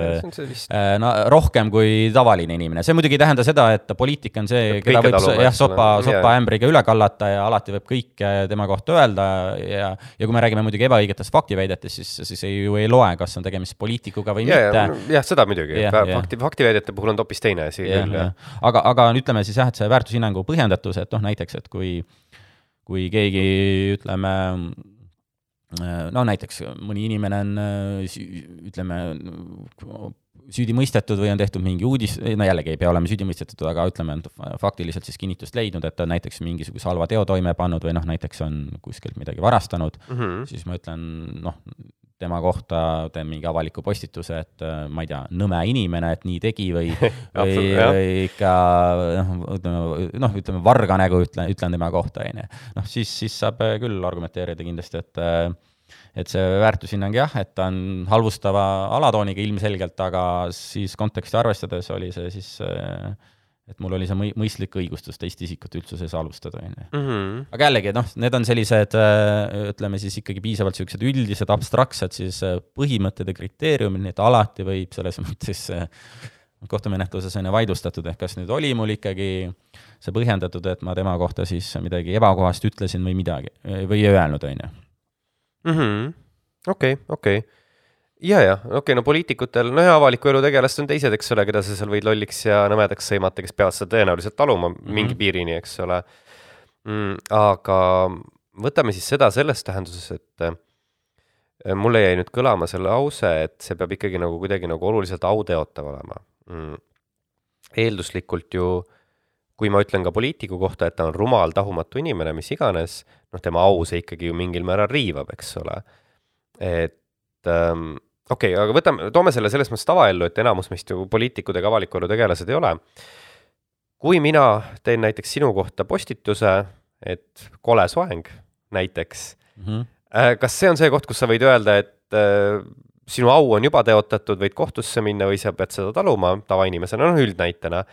vist... no rohkem kui tavaline inimene. see muidugi ei tähenda seda, et poliitik on see, keda võib jah, sopa, sopaämbriga üle kallata ja alati võib kõike tema kohta öelda ja ja kui me räägime muidugi ebaõigetest faktiväidetest, siis, siis ei, ju ei loe, kas on tegemist poliitikuga või ja, mitte. jah, seda muidugi, fakti, faktiväidete puhul on hoopis teine asi küll, jah. aga, aga ütleme siis jah, et see väärtushinnangu põhjendatus, et noh, näiteks, et kui kui keegi ütleme, no näiteks mõni inimene on ütleme, süüdi mõistetud või on tehtud mingi uudis, no jällegi ei pea olema süüdi mõistetud, aga ütleme, on faktiliselt siis kinnitust leidnud, et ta on näiteks mingisuguse halva teo toime pannud või noh, näiteks on kuskilt midagi varastanud mm, -hmm. siis ma ütlen, noh, tema kohta teen mingi avaliku postituse, et äh, ma ei tea, nõme inimene, et nii tegi või või, või ikka noh, ütleme, noh, ütleme varga nägu ütlen, ütlen tema kohta, on ju. noh, siis, siis saab äh, küll argumenteerida kindlasti, et äh, et see väärtushinnang jah, et ta on halvustava alatooniga ilmselgelt, aga siis konteksti arvestades oli see siis äh, et mul oli see mõi-, mõistlik õigustus teist isikut üldsuses alustada, on ju. Mhm. aga jällegi, noh, need on sellised äh, ütleme siis ikkagi piisavalt niisugused üldised abstraktsed siis äh, põhimõtted ja kriteeriumid, nii et alati võib selles mõttes äh, kohtumenetluses on ju vaidlustatud, ehk kas nüüd oli mul ikkagi see põhjendatud, et ma tema kohta siis midagi ebakohast ütlesin või midagi, või ei öelnud, on ju. Mhm. okei, okei ja, jah, okei okay,, no poliitikutel, no ja avaliku elu tegelased on teised, eks ole, keda sa seal võid lolliks ja nõmedaks sõimata, kes peavad seda tõenäoliselt taluma mm -hmm. mingi piirini, eks ole mm,. aga võtame siis seda selles tähenduses, et äh, mulle jäi nüüd kõlama see lause, et see peab ikkagi nagu kuidagi nagu oluliselt auteotav olema mm.. eelduslikult ju, kui ma ütlen ka poliitiku kohta, et ta on rumal, tahumatu inimene, mis iganes, noh, tema au see ikkagi ju mingil määral riivab, eks ole. et ähm, okei okay,, aga võtame, toome selle selles mõttes tavaellu, et enamus meist ju poliitikud ega avaliku elu tegelased ei ole. kui mina teen näiteks sinu kohta postituse, et kole soeng näiteks mm, -hmm. kas see on see koht, kus sa võid öelda, et äh, sinu au on juba teotatud, võid kohtusse minna või sa pead seda taluma tavainimesena, noh üldnäitena.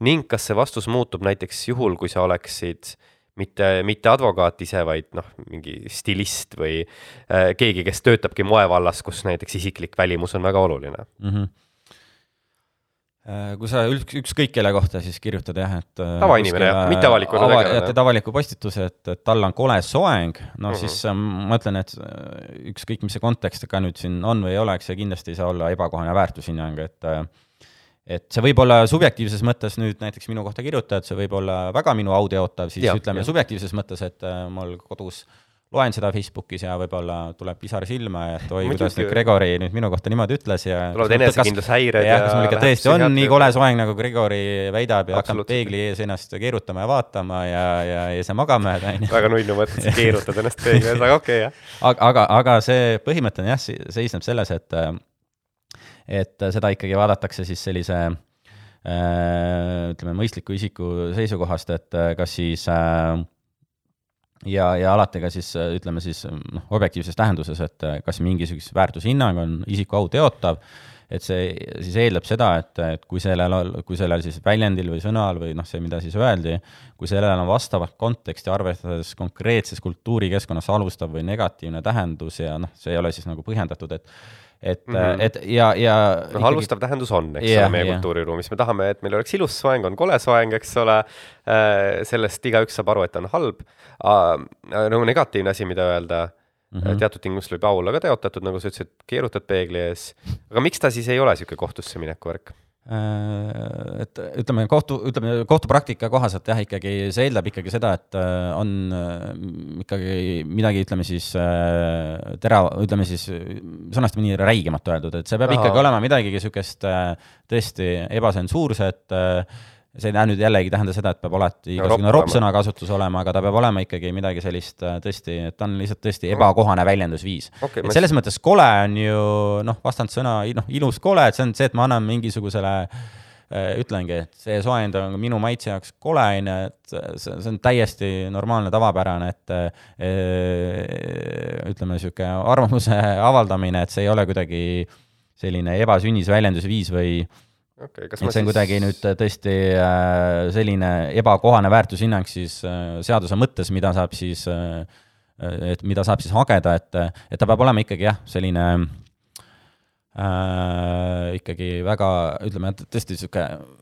ning kas see vastus muutub näiteks juhul, kui sa oleksid äh, mitte, mitte advokaat ise, vaid noh, mingi stilist või äh, keegi, kes töötabki moevallas, kus näiteks isiklik välimus on väga oluline mm. -hmm kui sa üks, ükskõik kelle kohta siis kirjutad jah, et äh, tavainimene jah, mitte avaliku ava, teed avaliku postituse, et, et tal on kole soeng, no mm -hmm. siis äh, ma ütlen, et ükskõik, mis see kontekst ka nüüd siin on või ei ole, eks see kindlasti ei saa olla ebakohane väärtushinnang, et äh, et see võib olla subjektiivses mõttes nüüd näiteks minu kohta kirjutajad, see võib olla väga minu au teotav, siis ja, ütleme ja. subjektiivses mõttes, et äh, mul kodus loen seda Facebookis ja võib-olla tuleb pisar silma, et oi, kuidas nüüd Gregori nüüd minu kohta niimoodi ütles ja tulevad enesekindlushäired ja kas mul ikka tõesti on nii kole soeng, nagu Gregori väidab ja hakkan peegli ees ennast keerutama ja vaatama ja, ja, ja siis magama jääda, on ju. väga nunnu mõte, et sa keerutad ennast peegli ees, aga okei okay,, jah. aga, aga, aga see põhimõte on jah, seisneb selles, et et seda ikkagi vaadatakse siis sellise äh, ütleme, mõistliku isiku seisukohast, et äh, kas siis äh, ja, ja alati ka siis ütleme siis noh, objektiivses tähenduses, et kas mingisugune väärtushinnang on isiku au teotav et see siis eeldab seda, et, et kui sellel, kui sellel siis väljendil või sõnal või noh, see, mida siis öeldi, kui sellel on vastavat konteksti arvestades konkreetses kultuurikeskkonnas halvustav või negatiivne tähendus ja noh, see ei ole siis nagu põhjendatud, et et mm, -hmm. et ja, ja no ikkagi... halvustav tähendus on, eks yeah, ole, meie yeah. kultuuriruumis, me tahame, et meil oleks ilus soeng, on kole soeng, eks ole, äh, sellest igaüks saab aru, et on halb, nagu negatiivne asi, mida öelda mm -hmm. teatud tingimustel võib au olla ka teotatud, nagu sa ütlesid, keerutad peegli ees. aga miks ta siis ei ole niisugune kohtusse mineku värk? Äh, et ütleme, kohtu, ütleme kohtupraktika kohaselt jah, ikkagi see eeldab ikkagi seda, et äh, on ikkagi midagi, ütleme siis tera-, ütleme siis, sõnastame nii, räigemat öeldud, et see peab Aha. ikkagi olema midagi niisugust tõesti ebatsensuurset äh, see ei nüüd jällegi tähenda seda, et peab alati igasugune roppsõna kasutus olema, aga ta peab olema ikkagi midagi sellist äh, tõesti, et ta on lihtsalt tõesti ebakohane väljendusviis okay,. et selles mõttes kole on ju noh, vastandsõna, noh, ilus kole, et see on see, et ma annan mingisugusele äh, ütlengi, et see soojend on minu maitse jaoks kole, on ju, et see, see on täiesti normaalne, tavapärane, et äh, ütleme, niisugune arvamuse avaldamine, et see ei ole kuidagi selline ebasünnis väljendusviis või okay,. et see on siis... kuidagi nüüd tõesti äh, selline ebakohane väärtushinnang siis äh, seaduse mõttes, mida saab siis, äh, et mida saab siis hageda, et, et ta peab olema ikkagi jah, selline äh, ikkagi väga, ütleme, tõesti niisugune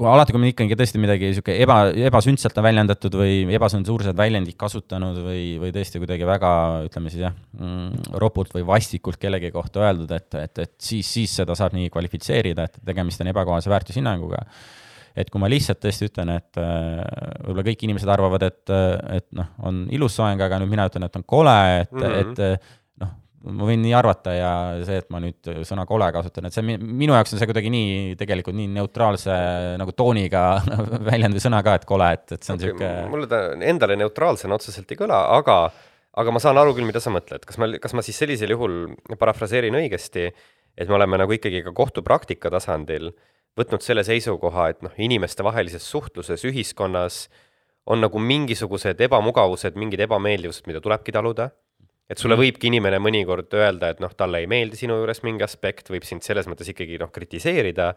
kui alati, kui me ikkagi tõesti midagi niisugune eba, ebasündselt on väljendatud või ebatsensuursed väljendid kasutanud või, või tõesti kuidagi väga, ütleme siis jah mm,, ropult või vastikult kellegi kohta öeldud, et, et, et siis, siis seda saab nii kvalifitseerida, et tegemist on ebakohase väärtushinnanguga. et kui ma lihtsalt tõesti ütlen, et äh, võib-olla kõik inimesed arvavad, et, et noh, on ilus soeng, aga nüüd mina ütlen, et on kole, et mm, -hmm. et ma võin nii arvata ja see, et ma nüüd sõna kole kasutan, et see minu jaoks on see kuidagi nii tegelikult nii neutraalse nagu tooniga väljend või sõna ka, et kole, et, et see on niisugune okay, mulle ta endale neutraalsena otseselt ei kõla, aga aga ma saan aru küll, mida sa mõtled, kas ma, kas ma siis sellisel juhul parafraseerin õigesti, et me oleme nagu ikkagi ka kohtupraktika tasandil võtnud selle seisukoha, et noh, inimestevahelises suhtluses ühiskonnas on nagu mingisugused ebamugavused, mingid ebameeldivused, mida tulebki taluda et sulle võibki inimene mõnikord öelda, et noh, talle ei meeldi sinu juures mingi aspekt, võib sind selles mõttes ikkagi noh, kritiseerida,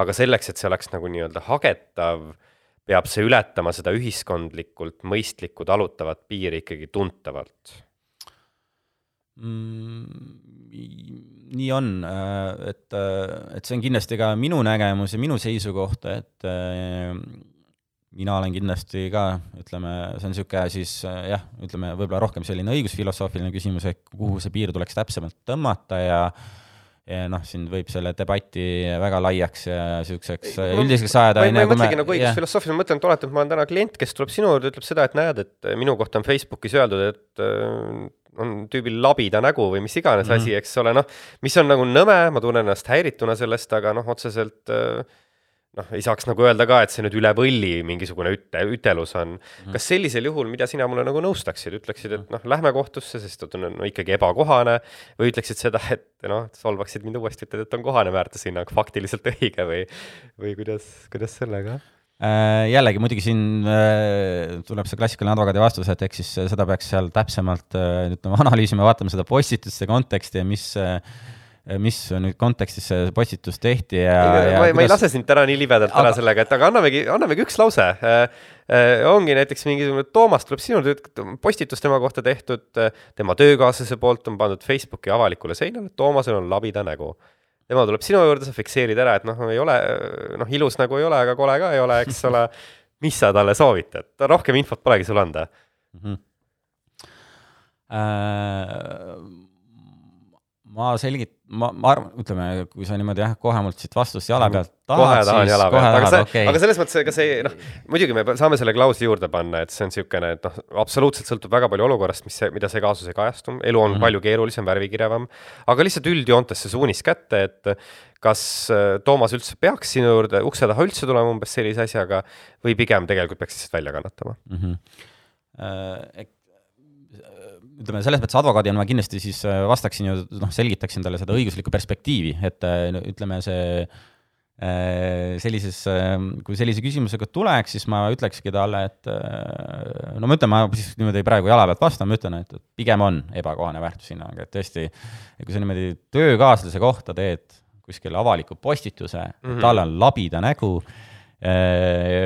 aga selleks, et see oleks nagu nii-öelda hagetav, peab see ületama seda ühiskondlikult mõistlikku talutavat piiri ikkagi tuntavalt mm,? nii on, äh, et, äh, et see on kindlasti ka minu nägemus ja minu seisukoht, et äh, mina olen kindlasti ka, ütleme, see on niisugune siis jah, ütleme võib-olla rohkem selline õigusfilosoofiline küsimus, et kuhu see piir tuleks täpsemalt tõmmata ja ja noh, siin võib selle debati väga laiaks ja niisuguseks üldiseks ajada. ma ei, ma ei mõtlegi nagu õigusfilosoofiline, ma mõtlen, et oletame, ma olen täna klient, kes tuleb sinu juurde, ütleb seda, et näed, et minu kohta on Facebookis öeldud, et äh, on tüübil labida nägu või mis iganes mm -hmm. asi, eks ole, noh, mis on nagu nõme, ma tunnen ennast häirituna sellest, aga noh, otseselt äh, noh, ei saaks nagu öelda ka, et see nüüd üle võlli mingisugune üte, ütelus on. -hmm. kas sellisel juhul, mida sina mulle nagu nõustaksid, ütleksid, et noh, lähme kohtusse, sest et on no, ikkagi ebakohane, või ütleksid seda, et noh, solvaksid mind uuesti, ütled, et on kohane väärtushinnang, faktiliselt õige või, või kuidas, kuidas sellega? Äh, jällegi muidugi siin äh, tuleb see klassikaline advokaadi vastus, et eks siis seda peaks seal täpsemalt äh, ütleme, analüüsima, vaatama seda postituste konteksti ja mis mis nüüd kontekstis see postitus tehti ja, ja, ma, kuidas... ma ei lase sind täna nii libedalt ära aga... sellega, et aga annamegi, annamegi üks lause äh,. Äh, ongi näiteks mingisugune Toomas tuleb sinu postitus tema kohta tehtud äh,, tema töökaaslase poolt on pandud Facebooki avalikule seinale, Toomasel on labida nägu. tema tuleb sinu juurde, sa fikseerid ära, et noh, ei ole, noh, ilus nägu ei ole, aga kole ka ei ole, eks ole. mis sa talle soovitad, rohkem infot polegi sul anda mm. -hmm. Äh ma selgit-, ma, ma arvan, ütleme, kui sa niimoodi jah, kohe mult siit vastust jala pealt tahad, kohe tahan jala pealt, aga see okay., aga selles mõttes, ega see noh, muidugi me saame selle klausli juurde panna, et see on niisugune, et noh, absoluutselt sõltub väga palju olukorrast, mis see, mida see kaasus ei kajastu, elu on mm -hmm. palju keerulisem, värvikirjavam, aga lihtsalt üldjoontes see suunis kätte, et kas äh, Toomas üldse peaks sinu juurde ukse taha üldse tulema umbes sellise asjaga või pigem tegelikult peaks lihtsalt välja kannatama mm? -hmm. Uh, ütleme, selles mõttes advokaadina ma kindlasti siis äh, vastaksin ju noh, selgitaksin talle seda õiguslikku perspektiivi, et äh, ütleme, see äh, sellises, kui sellise küsimusega tuleks, siis ma ütlekski talle, et no ma ütlen, ma siis niimoodi praegu jala pealt vastan, ma ütlen, et pigem on ebakohane väärtushinnang, et tõesti, kui sa niimoodi töökaaslase kohta teed kuskil avaliku postituse mm, -hmm. tal on labida nägu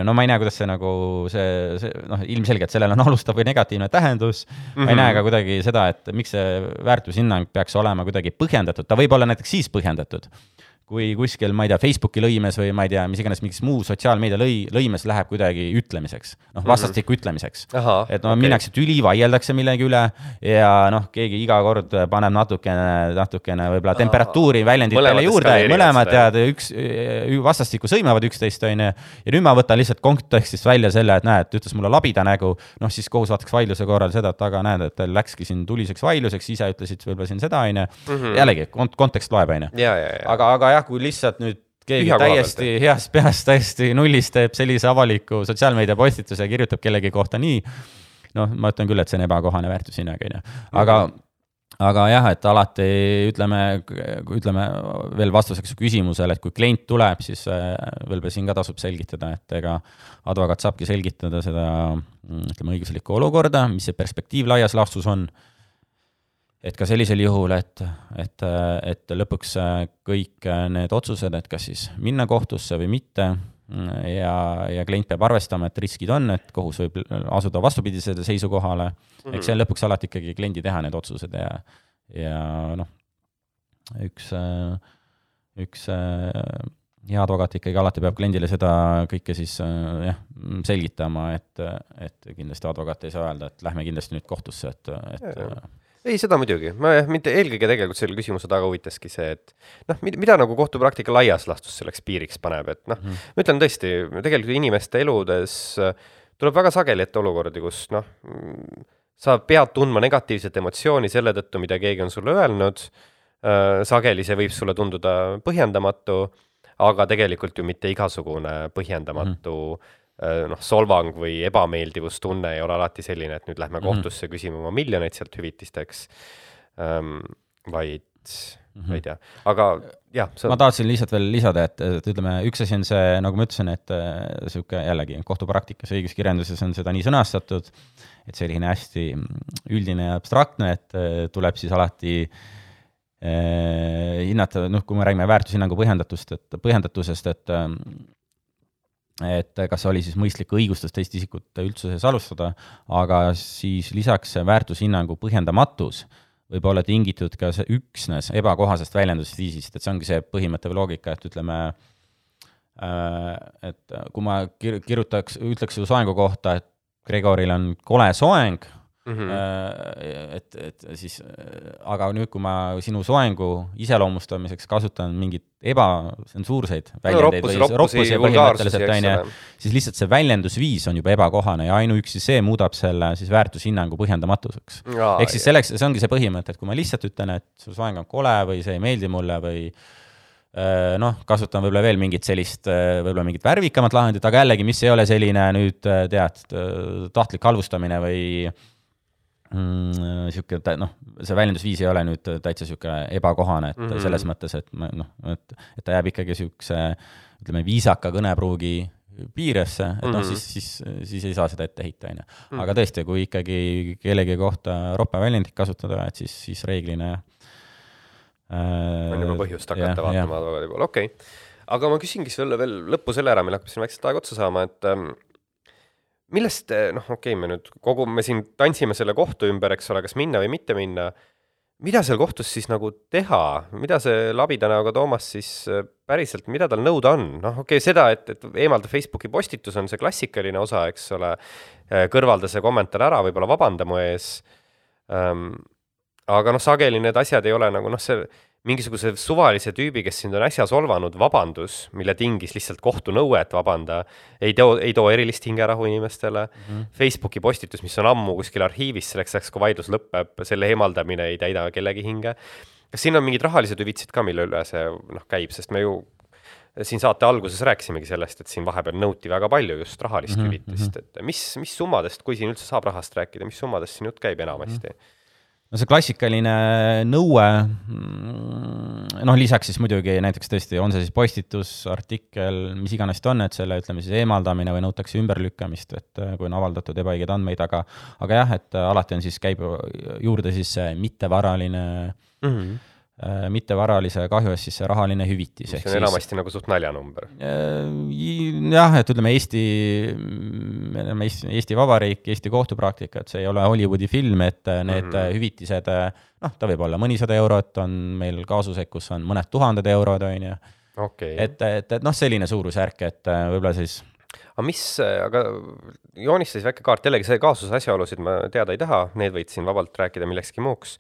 no ma ei näe, kuidas see nagu see, see noh, ilmselgelt sellel on alustav või negatiivne tähendus mm. -hmm. ma ei näe ka kuidagi seda, et miks see väärtushinnang peaks olema kuidagi põhjendatud, ta võib olla näiteks siis põhjendatud kui kuskil, ma ei tea, Facebooki lõimes või ma ei tea, mis iganes, mingis muu sotsiaalmeedia lõi, lõimes läheb kuidagi ütlemiseks, noh, mhm. vastastikku mm -hmm. ütlemiseks. et no okay. minnakse tüli, vaieldakse millegi üle ja noh, keegi iga kord paneb natukene, natukene võib-olla temperatuuri väljenditele juurde, mõlemad tead, üks, vastastikku sõimavad üksteist, on ju, ja nüüd ma võtan lihtsalt kontekstist välja selle, et näed, ütles mulle labida nägu, noh siis kohus vaataks vaidluse korral seda, et aga näed, et läkski siin tuliseks vaidluseks, ise ütlesid võib-olla siin seda, on ju, mhm. jällegi, kontekst loeb, on ju. aga, aga jah, kui lihtsalt nüüd keegi Üha täiesti heast peast, täiesti nullist teeb sellise avaliku sotsiaalmeedia postituse ja kirjutab kellegi kohta nii, noh, ma ütlen küll, et see on ebakohane väärtushinnang, on ju, aga mm -hmm aga jah, et alati ütleme, ütleme veel vastuseks küsimusele, et kui klient tuleb, siis äh, võib-olla siin ka tasub selgitada, et ega advokaat saabki selgitada seda ütleme, õiguslikku olukorda, mis see perspektiiv laias laastus on et ka sellisel juhul, et, et, et lõpuks kõik need otsused, et kas siis minna kohtusse või mitte, ja, ja klient peab arvestama, et riskid on, et kohus võib asuda vastupidisele seisukohale mm, -hmm. eks see on lõpuks alati ikkagi kliendi teha, need otsused ja, ja noh, üks, üks hea advokaat ikkagi alati peab kliendile seda kõike siis jah, selgitama, et, et kindlasti advokaat ei saa öelda, et lähme kindlasti nüüd kohtusse, et, et ja, ja ei, seda muidugi, ma mind eelkõige tegelikult selle küsimuse taga huvitaski see, et noh, mida nagu kohtupraktika laias laastus selleks piiriks paneb, et noh mm., ma ütlen tõesti, tegelikult inimeste eludes äh, tuleb väga sageli ette olukordi, kus noh, sa pead tundma negatiivset emotsiooni selle tõttu, mida keegi on sulle öelnud, äh, sageli see võib sulle tunduda põhjendamatu, aga tegelikult ju mitte igasugune põhjendamatu mm Äh, noh, solvang või ebameeldivustunne ei ole alati selline, et nüüd lähme mhm. kohtusse küsime oma miljoneid sealt hüvitisteks ähm,, vaid mm -hmm. ma ei tea, aga jah sa.... ma tahtsin lihtsalt veel lisada, et, et ütleme, üks asi on see, nagu ma ütlesin, et niisugune äh, jällegi kohtupraktikas, õiguskirjanduses on seda nii sõnastatud, et selline hästi üldine ja abstraktne, et äh, tuleb siis alati äh, hinnata, noh, kui me räägime väärtushinnangu põhjendatust, et põhjendatusest, et et kas oli siis mõistlik õigustus teist isikut üldsuses alustada, aga siis lisaks väärtushinnangu põhjendamatus võib olla tingitud ka see üksnes ebakohasest väljendusviisist, et see ongi see põhimõte või loogika, et ütleme, äh, et kui ma kir-, kirjutaks, ütleks su soengu kohta, et Gregoril on kole soeng, Mm -hmm. et, et siis, aga nüüd, kui ma sinu soengu iseloomustamiseks kasutan mingeid ebatsensuurseid väljendeid no, või roppusi põhimõtteliselt, on ju, siis lihtsalt see väljendusviis on juba ebakohane ja ainuüksi see muudab selle siis väärtushinnangu põhjendamatuseks. ehk siis selleks, see ongi see põhimõte, et kui ma lihtsalt ütlen, et su soeng on kole või see ei meeldi mulle või äh, noh, kasutan võib-olla veel mingit sellist, äh, võib-olla mingit värvikamat lahendit, aga jällegi, mis ei ole selline nüüd tead, tahtlik halvustamine või niisugune mm, noh, see väljendusviis ei ole nüüd täitsa niisugune ebakohane, et mm -hmm. selles mõttes, et ma noh, et, et ta jääb ikkagi niisuguse ütleme, viisaka kõnepruugi piiresse, et noh mm -hmm., siis, siis, siis ei saa seda ette heita, on ju. Mhm. aga tõesti, kui ikkagi kellegi kohta roppe väljendit kasutada, et siis, siis reeglina jah äh,. on juba põhjust hakata ja, vaatama advokaadi poole, okei okay. aga ma küsingi sulle veel lõppu selle ära, meil hakkab siin vaikselt aeg otsa saama, et ähm, millest, eh, noh, okei okay,, me nüüd kogu, me siin tantsime selle kohtu ümber, eks ole, kas minna või mitte minna, mida seal kohtus siis nagu teha, mida see labida näoga Toomas siis eh, päriselt, mida tal nõuda on, noh, okei okay,, seda, et, et eemalda Facebooki postitus on see klassikaline osa, eks ole, eh, kõrvalda see kommentaar ära, võib-olla vabanda mu ees. Ähm,, aga noh, sageli need asjad ei ole nagu noh, see mingisuguse suvalise tüübi, kes sind on äsja solvanud, vabandus, mille tingis lihtsalt kohtunõue, et vabanda, ei too, ei too erilist hingerahu inimestele mm. -hmm. Facebooki postitus, mis on ammu kuskil arhiivis, selleks ajaks, kui vaidlus lõpeb, selle eemaldamine ei täida kellegi hinge. kas siin on mingid rahalised hüvitised ka, mille üle see noh, käib, sest me ju siin saate alguses rääkisimegi sellest, et siin vahepeal nõuti väga palju just rahalist mm -hmm. hüvitist, et mis, mis summadest, kui siin üldse saab rahast rääkida, mis summadest siin jutt käib enamasti mm? -hmm no see klassikaline nõue, mm, noh, lisaks siis muidugi näiteks tõesti, on see siis postitus, artikkel, mis iganes ta on, et selle, ütleme siis eemaldamine või nõutakse ümberlükkamist, et äh, kui on avaldatud ebaõigeid andmeid, aga aga jah, et alati on siis, käib juurde siis see mittevaraline mm -hmm Äh, mittevaralise kahju eest siis see rahaline hüvitis. see on siis, enamasti nagu suht naljanumber. Äh, jah, et ütleme, Eesti, me oleme Eesti, Eesti Vabariik, Eesti kohtupraktika, et see ei ole Hollywoodi film, et need mm -hmm. hüvitised, noh, ta võib olla mõnisada eurot, on meil kaasuseid, kus on mõned tuhanded eurod, on ju. et, et, et noh, selline suurusjärk, et võib-olla siis aga mis, aga joonista siis väike kaart, jällegi see kaasuse asjaolusid ma teada ei taha, need võid siin vabalt rääkida millekski muuks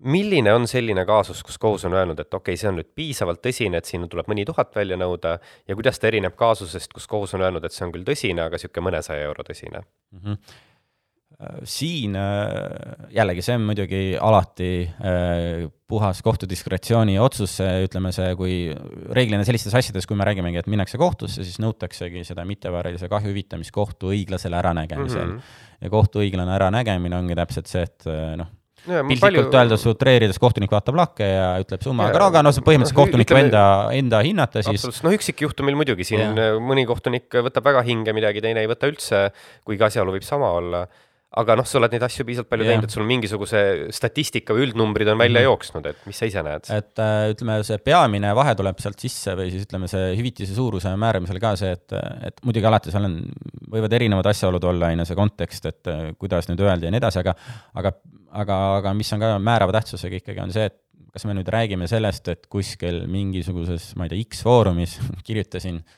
milline on selline kaasus, kus kohus on öelnud, et okei okay,, see on nüüd piisavalt tõsine, et siin tuleb mõni tuhat välja nõuda ja kuidas ta erineb kaasusest, kus kohus on öelnud, et see on küll tõsine, aga niisugune mõnesaja euro tõsine mm? -hmm siin äh, jällegi, see on muidugi alati äh, puhas kohtu diskretsiooni otsus, ütleme see, kui reeglina sellistes asjades, kui me räägimegi, et minnakse kohtusse, siis nõutaksegi seda mittevääralise kahju hüvitamist kohtu õiglasel äranägemisel mm. -hmm. ja kohtu õiglane äranägemine ongi täpselt see, et noh, piltlikult palju... öeldes utreerides kohtunik vaatab lakke ja ütleb summa, aga, aga noh, see põhimõtteliselt no, kohtuniku ütleme, enda, enda hinnata siis. noh, üksikjuhtumil muidugi siin ja. mõni kohtunik võtab väga hinge midagi, teine ei võta üldse, kuigi asjaolu võib sama olla aga noh, sa oled neid asju piisavalt palju teinud, et sul mingisuguse statistika või üldnumbrid on välja mm -hmm. jooksnud, et mis sa ise näed? et äh, ütleme, see peamine vahe tuleb sealt sisse või siis ütleme, see hüvitise suuruse määramisel ka see, et, et muidugi alati seal on, võivad erinevad asjaolud olla, on ju, see kontekst, et äh, kuidas nüüd öeldi ja nii edasi, aga aga, aga, aga mis on ka määrava tähtsusega ikkagi, on see, et kas me nüüd räägime sellest, et kuskil mingisuguses, ma ei tea, X-foorumis kirjutasin äh,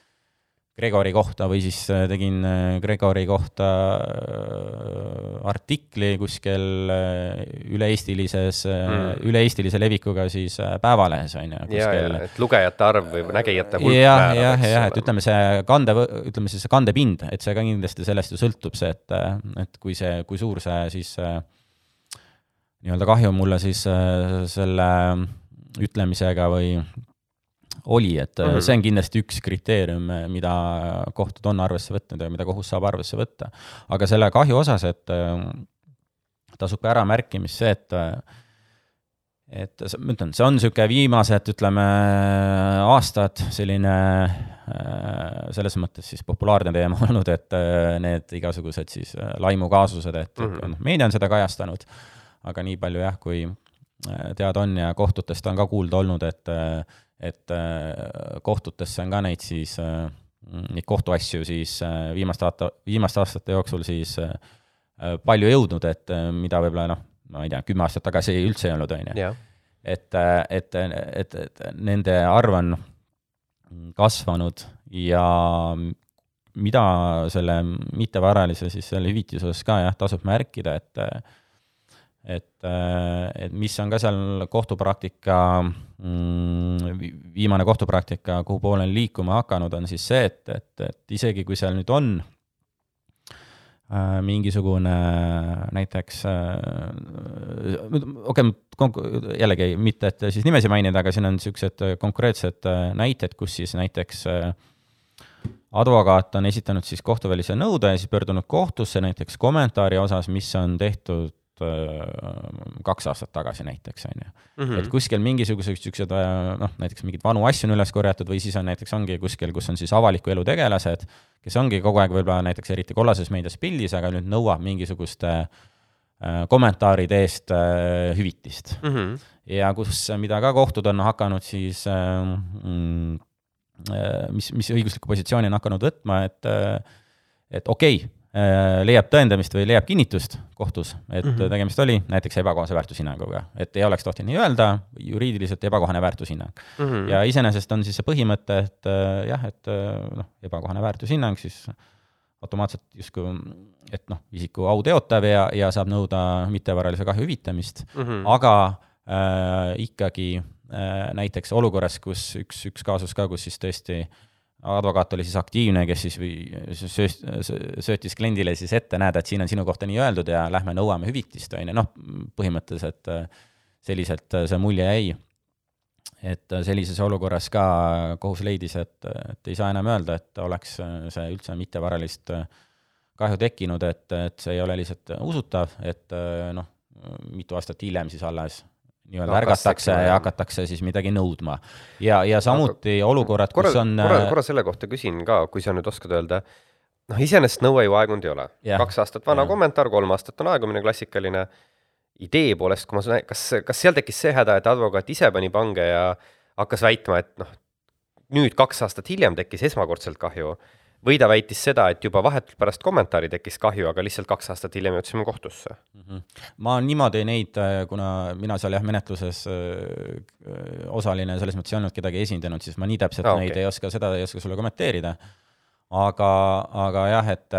Gregori kohta või siis äh, tegin äh, Gregori kohta äh, artikli kuskil üle-eestilises mm., üle-eestilise levikuga siis Päevalehes, on ju. ja, ja, et lugejate arv või nägijate hulk jah, jah, jah, et ütleme, see kande, ütleme siis see kandepind, et see ka kindlasti sellest ju sõltub, see, et, et kui see, kui suur see siis nii-öelda kahju mulle siis selle ütlemisega või oli, et mm -hmm. see on kindlasti üks kriteerium, mida kohtud on arvesse võtnud ja mida kohus saab arvesse võtta. aga selle kahju osas, et äh, tasub ka äramärkimist see, et et ma ütlen, see on niisugune viimased, ütleme, aastad selline selles mõttes siis populaarne teema olnud, et need igasugused siis laimukaasused, et mm -hmm. meedia on seda kajastanud, aga nii palju jah, kui teada on ja kohtutest on ka kuulda olnud, et et äh, kohtutesse on ka neid siis, äh, neid kohtuasju siis äh, viimaste aasta, viimaste aastate jooksul siis palju jõudnud, et mida võib-olla noh, ma ei tea, kümme aastat tagasi üldse ei olnud, on ju. et, et, et, et nende arv on kasvanud ja mida selle mittevaralise siis selle hüvitise osas ka jah, tasub märkida, et et, äh, et mis on ka seal kohtupraktika, mm, viimane kohtupraktika, kuhu poole on liikuma hakanud, on siis see, et, et, et isegi kui seal nüüd on äh, mingisugune näiteks, äh, okei okay,, jällegi mitte, et siis nimesi mainida, aga siin on niisugused konkreetsed näited, kus siis näiteks advokaat on esitanud siis kohtuvälise nõude ja siis pöördunud kohtusse näiteks kommentaari osas, mis on tehtud kaks aastat tagasi näiteks, on ju. Mhm. et kuskil mingisugused niisugused äh, noh, näiteks mingeid vanu asju on üles korjatud või siis on näiteks ongi kuskil, kus on siis avaliku elu tegelased, kes ongi kogu aeg võib-olla näiteks eriti kollases meedias pildis, aga nüüd nõuab mingisuguste äh, kommentaaride eest äh, hüvitist mm. -hmm. ja kus, mida ka kohtud on hakanud siis äh, mm, äh, mis, mis õiguslikku positsiooni on hakanud võtma, et et okei okay,, Äh, leiab tõendamist või leiab kinnitust kohtus, et mm -hmm. tegemist oli näiteks ebakohase väärtushinnanguga. et ei oleks tohtinud nii öelda, juriidiliselt ebakohane väärtushinnang mm. -hmm. ja iseenesest on siis see põhimõte, et äh, jah, et äh, noh, ebakohane väärtushinnang siis automaatselt justkui, et noh, isiku au teotav ja, ja saab nõuda mittevaralise kahju hüvitamist mm, -hmm. aga äh, ikkagi äh, näiteks olukorras, kus üks, üks kaasus ka, kus siis tõesti äh, advokaat oli siis aktiivne, kes siis sööst, söötis kliendile siis ette, näed, et siin on sinu kohta nii öeldud ja lähme nõuame hüvitist, on ju, noh, põhimõtteliselt äh, selliselt äh, see mulje jäi. et äh, sellises olukorras ka kohus leidis, et, et ei saa enam öelda, et oleks see üldse mittevaralist kahju tekkinud, et, et see ei ole lihtsalt usutav, et noh, mitu aastat hiljem siis alles nii-öelda ärgatakse ja hakatakse siis midagi nõudma. ja, ja samuti aga, olukorrad, kus on korra, äh, korra selle kohta küsin ka, kui sa nüüd oskad öelda, noh, iseenesest nõue ju aegunud ei ole. kaks aastat vana ja. kommentaar, kolm aastat on aegumine, klassikaline. idee poolest, kui ma, kas, kas seal tekkis see häda, et advokaat ise pani pange ja hakkas väitma, et noh, nüüd kaks aastat hiljem tekkis esmakordselt kahju või ta väitis seda, et juba vahetult pärast kommentaari tekkis kahju, aga lihtsalt kaks aastat hiljem jõudsime kohtusse mm. -hmm. ma niimoodi neid, äh, kuna mina seal jah, menetluses äh, osaline selles mõttes ei olnud kedagi esindanud, siis ma nii täpselt ah, okay. neid ei oska, seda ei oska sulle kommenteerida. aga, aga jah, et,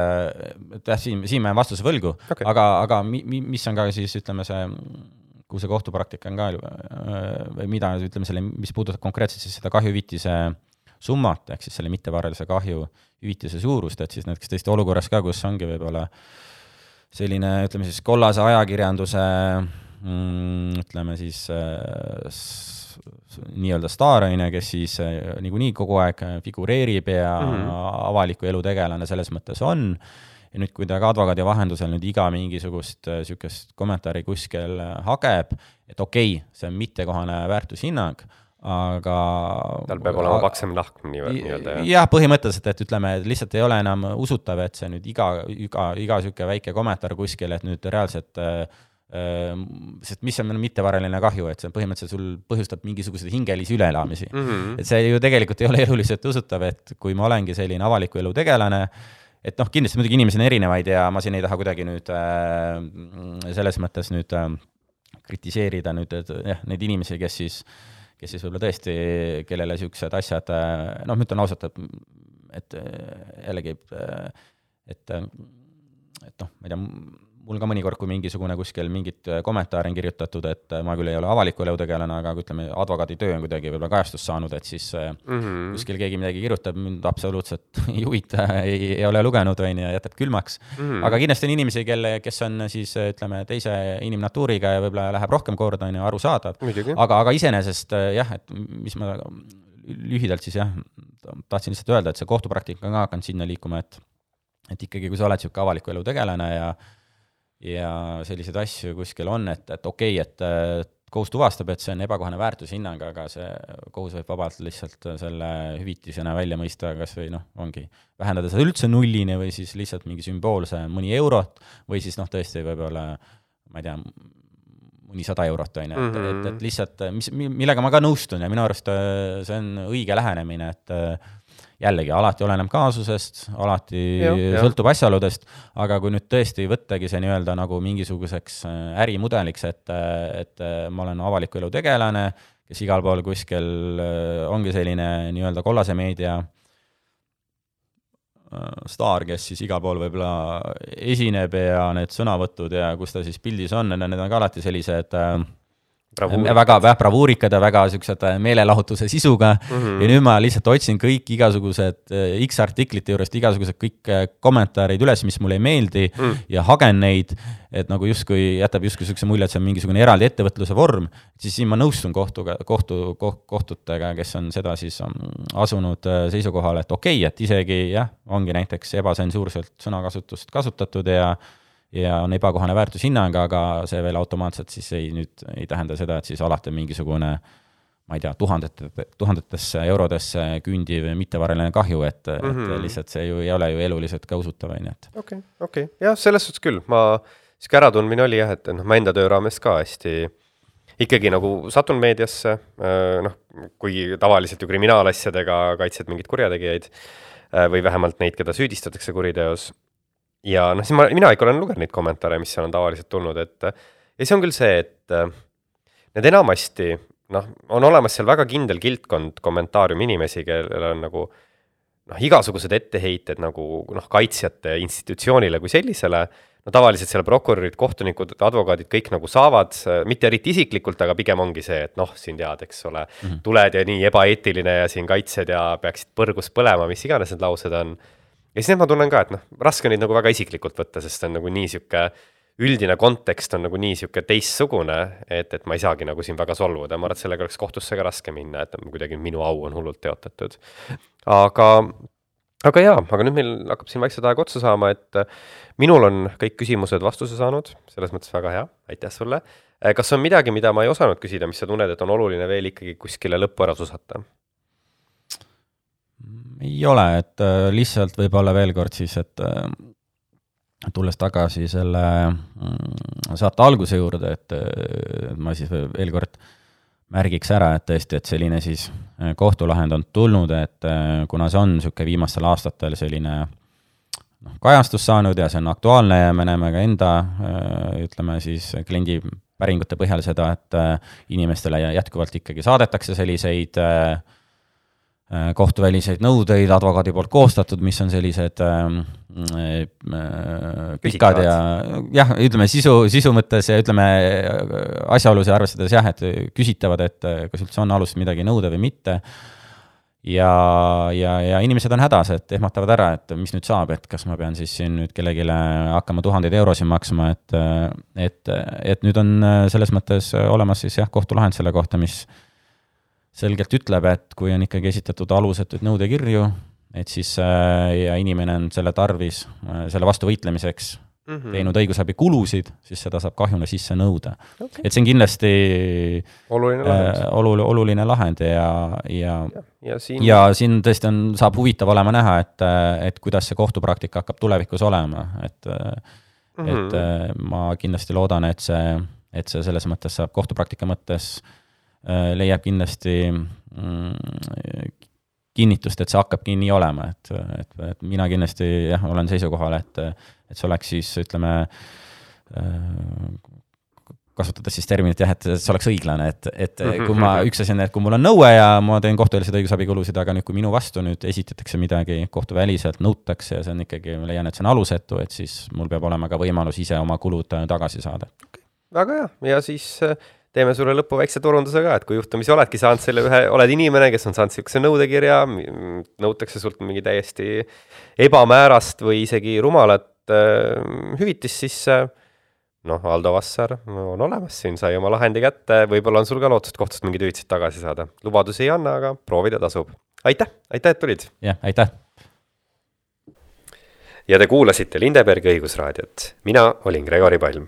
et jah, siin, siin ma jään vastuse võlgu okay., aga, aga mi, mi, mis on ka siis ütleme see kuhu see kohtupraktika on ka või mida, ütleme selle, mis puudutab konkreetselt siis seda kahjuhüvitise äh, summat, ehk siis selle mittevaralise kahju hüvitise suurust, et siis näiteks tõesti olukorras ka, kus ongi võib-olla selline, ütleme siis kollase ajakirjanduse mm, ütleme siis äh, nii-öelda staar, on ju, kes siis äh, niikuinii kogu aeg figureerib ja mm -hmm. avaliku elu tegelane selles mõttes on, ja nüüd kuidagi advokaadi vahendusel nüüd iga mingisugust niisugust äh, kommentaari kuskil hageb, et okei okay,, see on mittekohane väärtushinnang aga tal peab olema paksem lahk nii-öelda nii, nii jah, põhimõtteliselt, et ütleme, et lihtsalt ei ole enam usutav, et see nüüd iga, iga, iga niisugune väike kommentaar kuskil, et nüüd reaalselt äh, äh sest mis on mittevaraline kahju, et see põhimõtteliselt sul põhjustab mingisuguseid hingelisi üleelamisi mm. -hmm. et see ju tegelikult ei ole eluliselt usutav, et kui ma olengi selline avaliku elu tegelane, et noh, kindlasti muidugi inimesi on erinevaid ja ma siin ei taha kuidagi nüüd äh, selles mõttes nüüd äh, kritiseerida nüüd, et jah, neid inimesi, kes siis äh, kes siis võib-olla tõesti, kellele niisugused asjad, noh, ma ütlen ausalt, et, et jällegi, et, et noh, ma ei tea, mul ka mõnikord, kui mingisugune kuskil mingit kommentaari on kirjutatud, et ma küll ei ole avaliku elu tegelane, aga ütleme, advokaaditöö on kuidagi võib-olla kajastust saanud, et siis mm -hmm. kuskil keegi midagi kirjutab, mind absoluutselt ei huvita, ei, ei ole lugenud, on ju, jätab külmaks mm. -hmm. aga kindlasti on inimesi, kelle, kes on siis ütleme, teise inimnatuuriga ja võib-olla läheb rohkem korda, on ju, arusaadav. aga, aga iseenesest jah, et mis ma lühidalt siis jah, tahtsin lihtsalt öelda, et see kohtupraktika on ka hakanud sinna liikuma, et et ikkagi, kui sa oled niisugune avaliku elu tegelane ja ja selliseid asju kuskil on, et, et okei okay,, et kohus tuvastab, et see on ebakohane väärtushinnang, aga see kohus võib vabalt lihtsalt selle hüvitisena välja mõista kas või noh, ongi vähendada seda üldse nullini või siis lihtsalt mingi sümboolse mõni eurot või siis noh, tõesti võib-olla ma ei tea, mõni sada eurot, on ju, et, et, et mhm. lihtsalt, mis, millega ma ka nõustun ja minu arust äh, see on õige lähenemine, et jällegi, alati oleneb kaasusest, alati ja, sõltub ja. asjaoludest, aga kui nüüd tõesti võttagi see nii-öelda nagu mingisuguseks äh, ärimudeliks, et, et äh, ma olen avaliku elu tegelane, kes igal pool kuskil äh, ongi selline nii-öelda kollase meedia staar, kes siis igal pool võib-olla esineb ja need sõnavõtud ja kus ta siis pildis on, need on ka alati sellised äh, väga, väga bravuurikad ja väga siuksed äh, meelelahutuse sisuga mm. -hmm. ja nüüd ma lihtsalt otsin kõik igasugused äh, X-artiklite juurest igasugused kõik äh, kommentaarid üles, mis mulle ei meeldi mm. -hmm. ja hagen neid. et nagu justkui jätab justkui siukse mulje, et see on mingisugune eraldi ettevõtluse vorm. siis siin ma nõustun kohtuga, kohtu, kohtutega, kes on seda siis um, asunud seisukohale, et okei okay,, et isegi jah, ongi näiteks ebatsensuurselt sõnakasutust kasutatud ja ja on ebakohane väärtushinnang, aga see veel automaatselt siis ei, nüüd ei tähenda seda, et siis alati on mingisugune ma ei tea, tuhandete, tuhandetesse eurodesse küündiv mittevaraline kahju, et mm, -hmm. et mhm. lihtsalt see ju ei ole ju eluliselt ka usutav, on ju, et. okei okay,, okei okay., jah, selles suhtes küll, ma, sihuke äratundmine oli jah, et noh, ma enda töö raames ka hästi ikkagi nagu satun meediasse, noh, kui tavaliselt ju kriminaalasjadega kaitsed mingeid kurjategijaid või vähemalt neid, keda süüdistatakse kuriteos ja noh, siis ma, mina ikka olen lugenud neid kommentaare, mis seal on tavaliselt tulnud, et ja see on küll see, et need enamasti noh, on olemas seal väga kindel kildkond kommentaariumi inimesi, kellel on nagu noh, igasugused etteheited nagu noh, kaitsjate institutsioonile kui sellisele, no tavaliselt seal prokurörid, kohtunikud, advokaadid kõik nagu saavad, mitte eriti isiklikult, aga pigem ongi see, et noh, siin tead, eks ole mm, -hmm. tuled ja nii ebaeetiline ja siin kaitsjad ja peaksid põrgus põlema, mis iganes need laused on ja siis ma tunnen ka, et noh, raske on neid nagu väga isiklikult võtta, sest see on nagu nii sihuke üldine kontekst on nagu nii sihuke teistsugune, et, et ma ei saagi nagu siin väga solvuda, ma arvan, et sellega oleks kohtusse ka raske minna, et kuidagi minu au on hullult teotatud. aga, aga jaa, aga nüüd meil hakkab siin vaikselt aeg otsa saama, et äh, minul on kõik küsimused vastuse saanud, selles mõttes väga hea, aitäh sulle. Äh, kas on midagi, mida ma ei osanud küsida, mis sa tunned, et on oluline veel ikkagi kuskile lõppu ära susata? Ei ole, et äh, lihtsalt võib-olla veel kord siis, et tulles tagasi selle mm, saate alguse juurde, et ma siis veel kord märgiks ära, et tõesti, et selline siis äh, kohtulahend on tulnud, et äh, kuna see on niisugune viimastel aastatel selline noh, kajastust saanud ja see on aktuaalne ja me näeme ka enda äh, ütleme siis kliendi päringute põhjal seda, et inimestele jätkuvalt ikkagi saadetakse selliseid äh, Äh, kohtuväliseid nõudeid advokaadi poolt koostatud, mis on sellised ähm, äh, äh, pikad ja jah, ütleme sisu, sisu mõttes ja ütleme asjaolusid arvestades jah, et küsitavad, et kas üldse on alust midagi nõuda või mitte. ja, ja, ja inimesed on hädas, et ehmatavad ära, et mis nüüd saab, et kas ma pean siis siin nüüd kellelegi hakkama tuhandeid eurosid maksma, et, et, et nüüd on selles mõttes olemas siis jah, kohtulahend selle kohta, mis selgelt ütleb, et kui on ikkagi esitatud alusetuid nõudekirju, et siis äh, ja inimene on selle tarvis, äh, selle vastu võitlemiseks mm -hmm. teinud õigusabikulusid, siis seda saab kahjuna sisse nõuda okay.. et see on kindlasti oluline lahend äh,, olu-, oluline lahend ja, ja ja, ja siin, ja siin tõesti on, saab huvitav olema näha, et, et kuidas see kohtupraktika hakkab tulevikus olema, et mm -hmm. et ma kindlasti loodan, et see, et see selles mõttes saab kohtupraktika mõttes äh, Äh, leiab kindlasti mm, kinnitust, et see hakkabki nii olema, et, et, et mina kindlasti jah, olen seisukohal, et, et see oleks siis ütleme, äh, kasutades siis terminit jah, et see oleks õiglane, et, et kui ma, üks asi on, et kui mul on nõue ja ma teen kohtuväliseid õigusabikulusid, aga nüüd, kui minu vastu nüüd esitatakse midagi kohtuväliselt, nõutakse ja see on ikkagi, ma leian, et see on alusetu, et siis mul peab olema ka võimalus ise oma kulud tagasi saada. Okay.. väga hea, ja siis äh teeme sulle lõppu väikse turunduse ka, et kui juhtumisi oledki saanud selle ühe, oled inimene, kes on saanud niisuguse nõudekirja, nõutakse sult mingi täiesti ebamäärast või isegi rumalat äh, hüvitist, siis äh, noh, Aldo Vassar on olemas siin, sai oma lahendi kätte, võib-olla on sul ka lootust kohtust mingid hüvitised tagasi saada. lubadusi ei anna, aga proovida tasub. aitäh, aitäh, et tulid! jah, aitäh! ja te kuulasite Lindebergi õigusraadiot. mina olin Gregori Palm